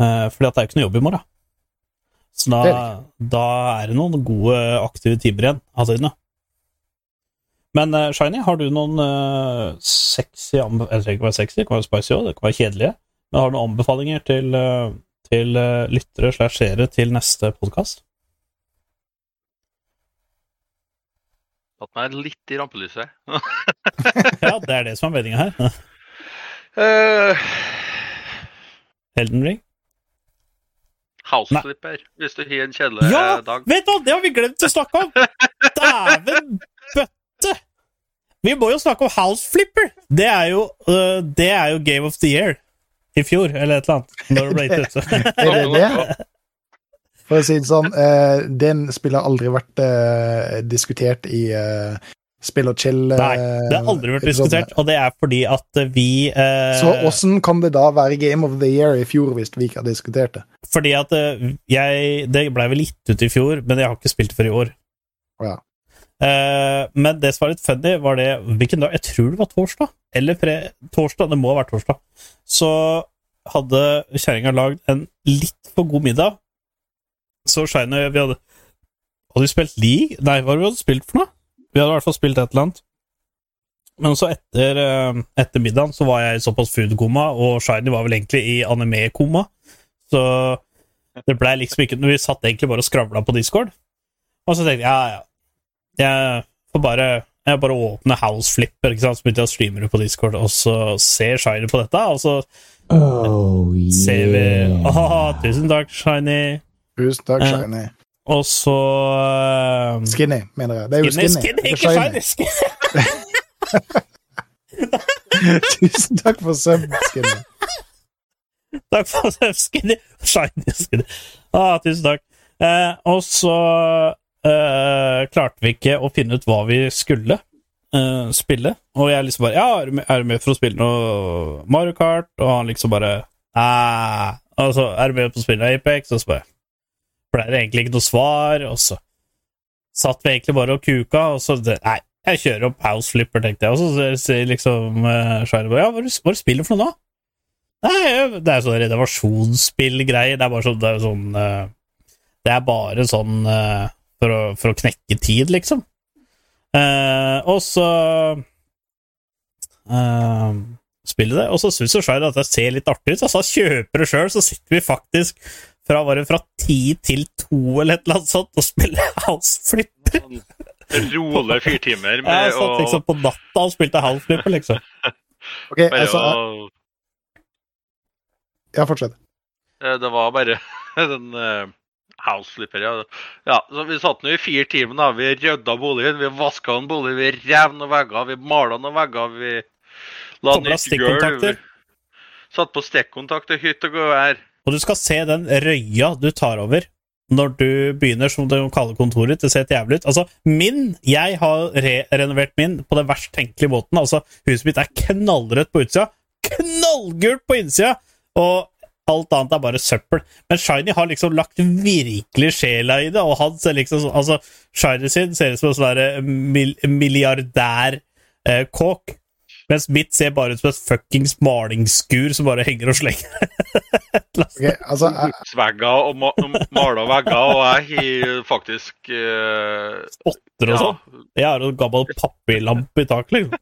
Eh, fordi at det er jo ikke noe jobb i morgen. Så da, Det er da er det noen gode aktive timer igjen av tiden, ja. Men uh, Shiny, har du noen uh, sexy anbefalinger, Jeg trenger ikke være sexy, det kan være spicy òg, det kan være kjedelige. Men har du noen anbefalinger til, uh, til lyttere slash seere til neste podkast? Satt meg litt i rampelyset. (laughs) (laughs) Ja, det er det som er meninga her. Uh, Elden Ring? Houseflipper, hvis du har en kjedelig Ja! dag. Vet du hva, det har vi glemt å snakke om! Dæven bøtte! Vi må jo snakke om House Flipper! Det er jo, uh, det er jo Game of the Year i fjor, eller et eller annet. Når det ble gitt ut. (laughs) Er det det? For å si det sånn, uh, den spillet har aldri vært uh, diskutert i eh, Spill og chill. eh, Nei, det har aldri vært episodene. diskutert, og det er fordi at vi eh, Så åssen kan det da være Game of the Year i fjor hvis vi ikke har diskutert det? Fordi at eh, jeg Det blei vel gitt ut i fjor, men jeg har ikke spilt det før i år. Ja. Eh, men det som var litt funny, var det Hvilken dag? Jeg tror det var torsdag. Eller fre, torsdag. Det må ha vært torsdag. Så hadde kjerringa lagd en litt for god middag. Så Shine Vi hadde Hadde vi spilt League? Nei, hva hadde vi spilt for noe? Vi hadde i hvert fall spilt et eller annet. Men så etter, eh, etter middagen så var jeg i såpass food-koma, og Shiny var vel egentlig i anime-koma. Så det blei liksom ikke Vi satt egentlig bare og skravla på Discord. Og så tenkte jeg ja, ja. Jeg får bare jeg bare åpner House Flipper, ikke sant? så begynte jeg å streame det på Discord, og så ser Shiny på dette, og så Oh ser vi Å, oh, tusen takk, Shiny. Tusen takk, Eh, Shiny. Og så eh, Skinny, mener jeg. Det er jo Skinny, skinny. skinny, ikke Shiny! (laughs) Tusen takk for sub, Skinny. Takk for Skinny. Shiny Skinny. Ah, tusen takk. Eh, og så eh, klarte vi ikke å finne ut hva vi skulle eh, spille. Og jeg liksom bare Ja, er du med, er du med for å spille noe Mario Kart? Og han liksom bare Æh. Og så er du med på å spille Apex? Og så bare ble det egentlig ikke noe svar, og så satt vi egentlig bare og kuka, og så det, Nei, jeg kjører opp House Flipper, tenkte jeg, og så sier liksom uh, Shiny bare Ja, hva hva spiller du for noe nå? Nei, det er sånn renovasjonsspillgreier. Det er bare sånn Det er, sånn, uh, det er bare sånn uh, for, å, for å knekke tid, liksom. Uh, og så uh, spiller det, og så syns Shire at det ser litt artig ut, så han kjøper det sjøl, så sitter vi faktisk fra, var det fra ti til to eller et eller annet sånt og spille House Flipper. Rolig fyrtimer Jeg med satt liksom på natta og spilte House Flipper, liksom. (laughs) Ok, altså, å ja, fortsett. Eh, Det var bare (laughs) den uh, House Flipper, ja. ja så vi satt nå i fire timer. da. Vi rydda boligen, vi vaska en bolig, vi rev noen vegger, vi mala noen vegger. Vi la nytt gulv. Satt på stikkontakter, hytt og gevær. Og du skal se den røya du tar over når du begynner, som du kaller kontoret. Det ser helt jævlig ut. Altså, min Jeg har re-renovert min på den verst tenkelige måten. Altså, huset mitt er knallrødt på utsida, knallgult på innsida, og alt annet er bare søppel. Men Shiny har liksom lagt virkelig sjela i det, og han ser liksom sånn Altså, Shiny sin ser ut som en sånn milliardær-kåk. Mens mitt ser bare ut som et fuckings malingsskur som bare henger og slenger. (laughs) Ok, altså, jeg, og ma mala vegger, og jeg har faktisk uh... Spotter og ja, sånn. Jeg har en gammel papirlampe i taket, liksom.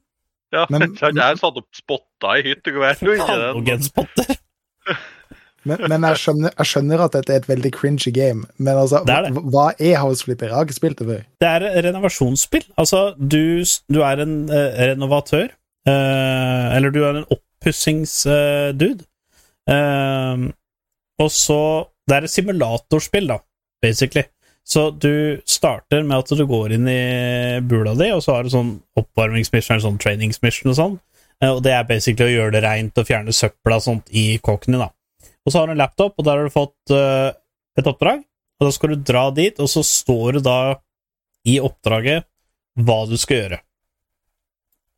ja, Men- jeg har satt opp spotter i hytt og gevær. men, men jeg, skjønner, jeg skjønner at dette er et veldig cringy game, men altså, Det er det. hva- er House Flipper? Jeg har ikke spilt det før. Det er renovasjonsspill. Altså, du, du er en uh, renovatør. Eh, eller du er en oppussingsdude. Uh, og så Det er et simulatorspill, da, basically. Så du starter med at du går inn i bula di, og så har du sånn oppvarmingsmission sånn trainingsmission og sånn. Eh, og det er basically å gjøre det reint og fjerne søpla og sånt i kåken din, da. Og så har du en laptop, og der har du fått eh, et oppdrag. Og da skal du dra dit, og så står det da i oppdraget hva du skal gjøre.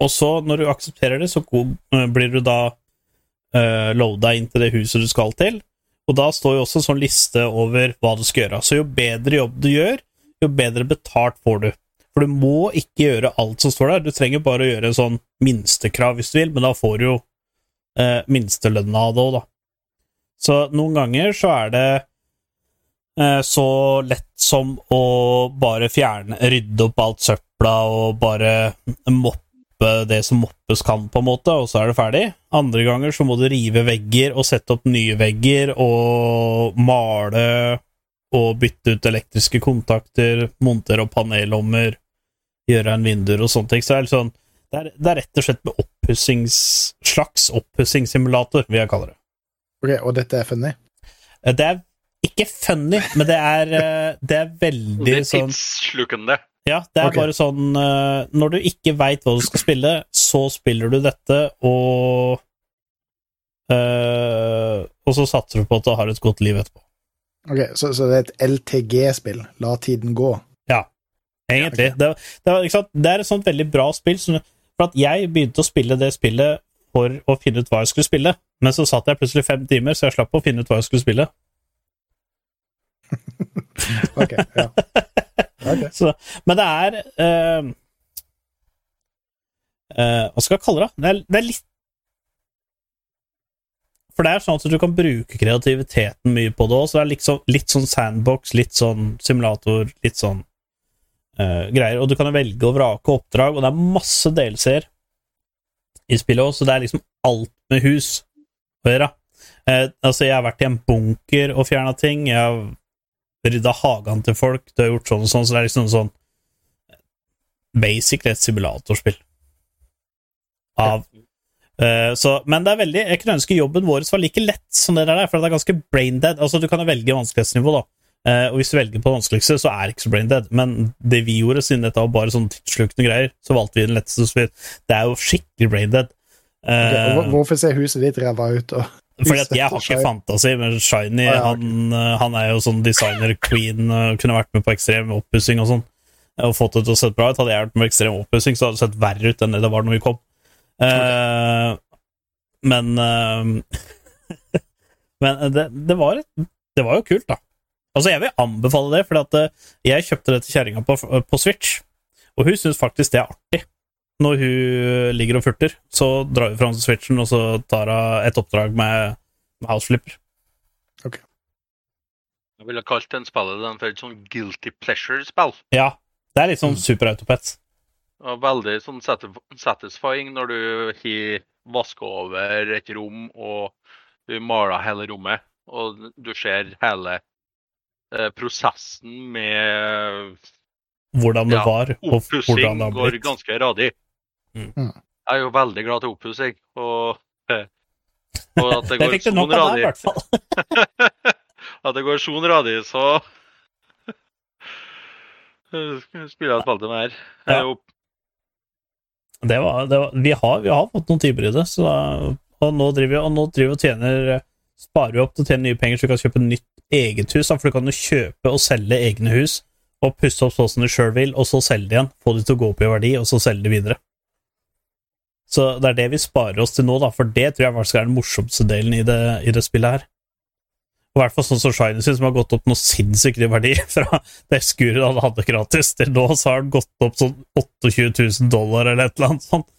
Og så, når du aksepterer det, så eh, blir du da uh, loada inn til det huset du skal til. Og da står jo også en sånn liste over hva du skal gjøre. Så jo bedre jobb du gjør, jo bedre betalt får du. For du må ikke gjøre alt som står der. Du trenger bare å gjøre en sånn minstekrav hvis du vil, men da får du jo uh, minstelønna av det òg, da. Så noen ganger så er det eh, så lett som å bare fjerne, rydde opp alt søpla og bare moppe det som moppes kan, på en måte, og så er det ferdig. Andre ganger så må du rive vegger og sette opp nye vegger og male og bytte ut elektriske kontakter, montere opp panellommer, gjøre en vinduer og sånne ting. Så det er, litt sånn, det er, det er rett og slett med oppussings, slags oppussingssimulator, vil jeg kalle det. Ok, Og dette er funny? Eh, Det er ikke funny, men det er, eh, det er veldig Det er sånn tidsslukende. Ja, det er okay. bare sånn eh, Når du ikke veit hva du skal spille, så spiller du dette, og øh, Og så satser du på at du har et godt liv etterpå. Ok, Så, så det er et LTG-spill? La tiden gå? Ja, Egentlig. Det, det, var, det er et sånt veldig bra spill. For at jeg begynte å spille det spillet for å finne ut hva jeg skulle spille, men så satt jeg plutselig fem timer, så jeg slapp å finne ut hva jeg skulle spille. (laughs) Ok, ja. (laughs) Ok. Så, men det er uh, uh, Hva skal jeg kalle det? Det er, det er litt For det er sånn at du kan bruke kreativiteten mye på det òg, så det er sånn, litt sånn sandbox, litt sånn simulator, litt sånn uh, greier. Og du kan velge og vrake oppdrag, og det er masse delseere i spillet òg, så det er liksom alt med hus å gjøre. Altså, jeg har vært i en bunker og fjerna ting. Jeg har rydda hagen til folk, du har gjort sånn og sånn, så det er liksom sånn Basically et simulatorspill. Av Uh, så, Men det er veldig Jeg kunne ønske jobben vår var like lett som det der, for det er ganske brain dead. Altså, du kan velge vanskelighetsnivå, da. Uh, og hvis du velger på det vanskeligste, så er det ikke så brain dead. Men det vi gjorde, siden dette var bare sånn tidsslukende greier, så valgte vi den letteste. Det er jo skikkelig brain dead. Ok, og Eh, hvor- Hvorfor ser huset ditt ræva ut? Og fordi at jeg har ikke fantasi, men Shiny han, han er jo sånn designer-queen, kunne vært med på ekstrem oppussing og sånn, og fått det til å se bra ut. Hadde jeg vært med på ekstrem oppussing, så hadde det sett verre ut enn det det var når vi kom. Uh, men uh, (laughs) Men det, det, var, et- det var jo kult, da. Altså, jeg vil anbefale det, for eh, jeg kjøpte det til kjerringa på, på Switch, og hun syns faktisk det er artig. Når hun ligger og furter, så drar hun fram switchen, og så tar hun et oppdrag med, med House Flipper. Jeg ville kalt den spillet den for et sånn guilty pleasure-spill. Ja, det er litt sånn Super Autopets. Og veldig sånn satisfying når du har vaska over et rom og du maler hele rommet, og du ser hele eh, prosessen med Hvordan det Ja, var, og hvordan det har går blitt. ganske radig. Mm. Jeg er jo veldig glad til oppussing, og, (laughs) og at det Det går du nok av der, i hvert fall. (laughs) At det går sånn radig, så (laughs) spiller jeg et spilte mer. Ja. Det var, det var, vi, har, vi har fått noen timer i det, så og nå driver vi og nå driver og tjener Sparer vi opp til å tjene nye penger, så vi kan kjøpe nytt eget hus. For du kan jo kjøpe og selge egne hus, og pusse opp sånn som du sjøl vil, og så selge det igjen. Få det til å gå opp i verdi, og så selge det videre. Så det er det vi sparer oss til nå, da, for det tror jeg faktisk er den morsomste delen i det, i det spillet her. I hvert fall sånn som Shiny sin, som har gått opp noe sinnssykt i verdi (laughs) fra det skuret han hadde gratis, til nå så har den gått opp sånn 28 000 dollar eller et eller annet sånt.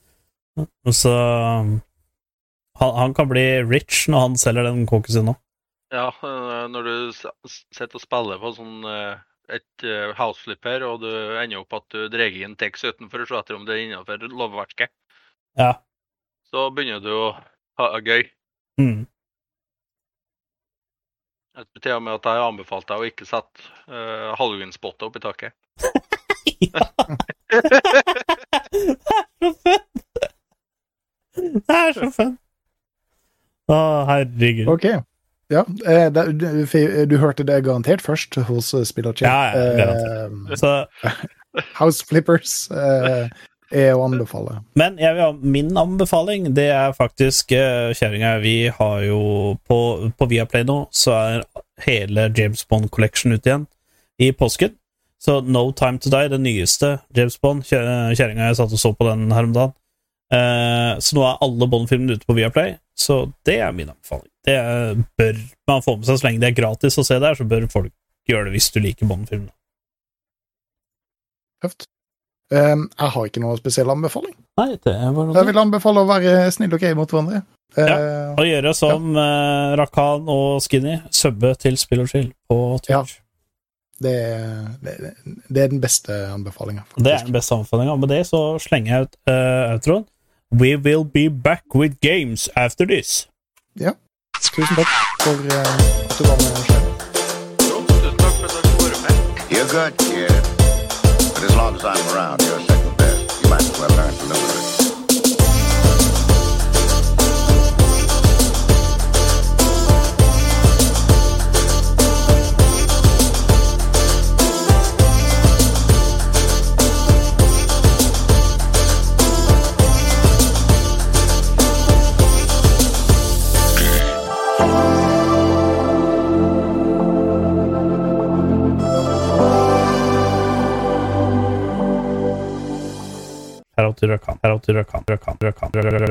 Så han, han kan bli rich når han selger den kåken sin nå. Ja, eh, når du sitter og spiller på sånn eh, et eh, houseflipper, og du ender opp at du drar inn TX utenfor og etter om det er innenfor lovverket, Ja. så begynner du å ha det gøy. Mm. Jeg tror til og med at jeg anbefalte anbefalt deg å ikke sette uh, halloween-spottet opp i taket. (laughs) så fett! Det er så fett! Å, herregud. OK. Ja, eh, det, du, du hørte det garantert først hos eh, Spillerchat. Ja, ja, garantert. Eh, Så, (laughs) House Flippers eh, er å anbefale. men jeg vil ha min anbefaling. Det er faktisk uh, Kjerringa, vi har jo På, på Viaplay nå, så er hele James Bond Collection ute igjen i påsken. Så No Time To Die, den nyeste James Bond. Kjer- Kjerringa jeg satt og så på den her om dagen. Eh, så nå er alle Bond-filmene ute på Viaplay, så det er min anbefaling. Det er- bør man få med seg så lenge det er gratis å se der, så bør folk gjøre det hvis du liker Bond-filmene. Tøft. Eh, jeg har ikke noen spesiell anbefaling. Nei, det var noe. Jeg vil anbefale å være snill og greie mot hverandre. Ja, og gjøre som eh, Rakan og Skinny, subbe til Spill og Chill på Twitch. Ja. det, det, det er den beste anbefalinga. Det er den beste anbefalinga. Med det så slenger jeg ut uh, outroen. We will be back with games after this. Ja. Tusen takk for uh, at du var med. You're good, kid. I'm around, you're second best. You might as well learn to live it. Her til Rakan. Her til røkan. Røkan. Røkan. Rakan.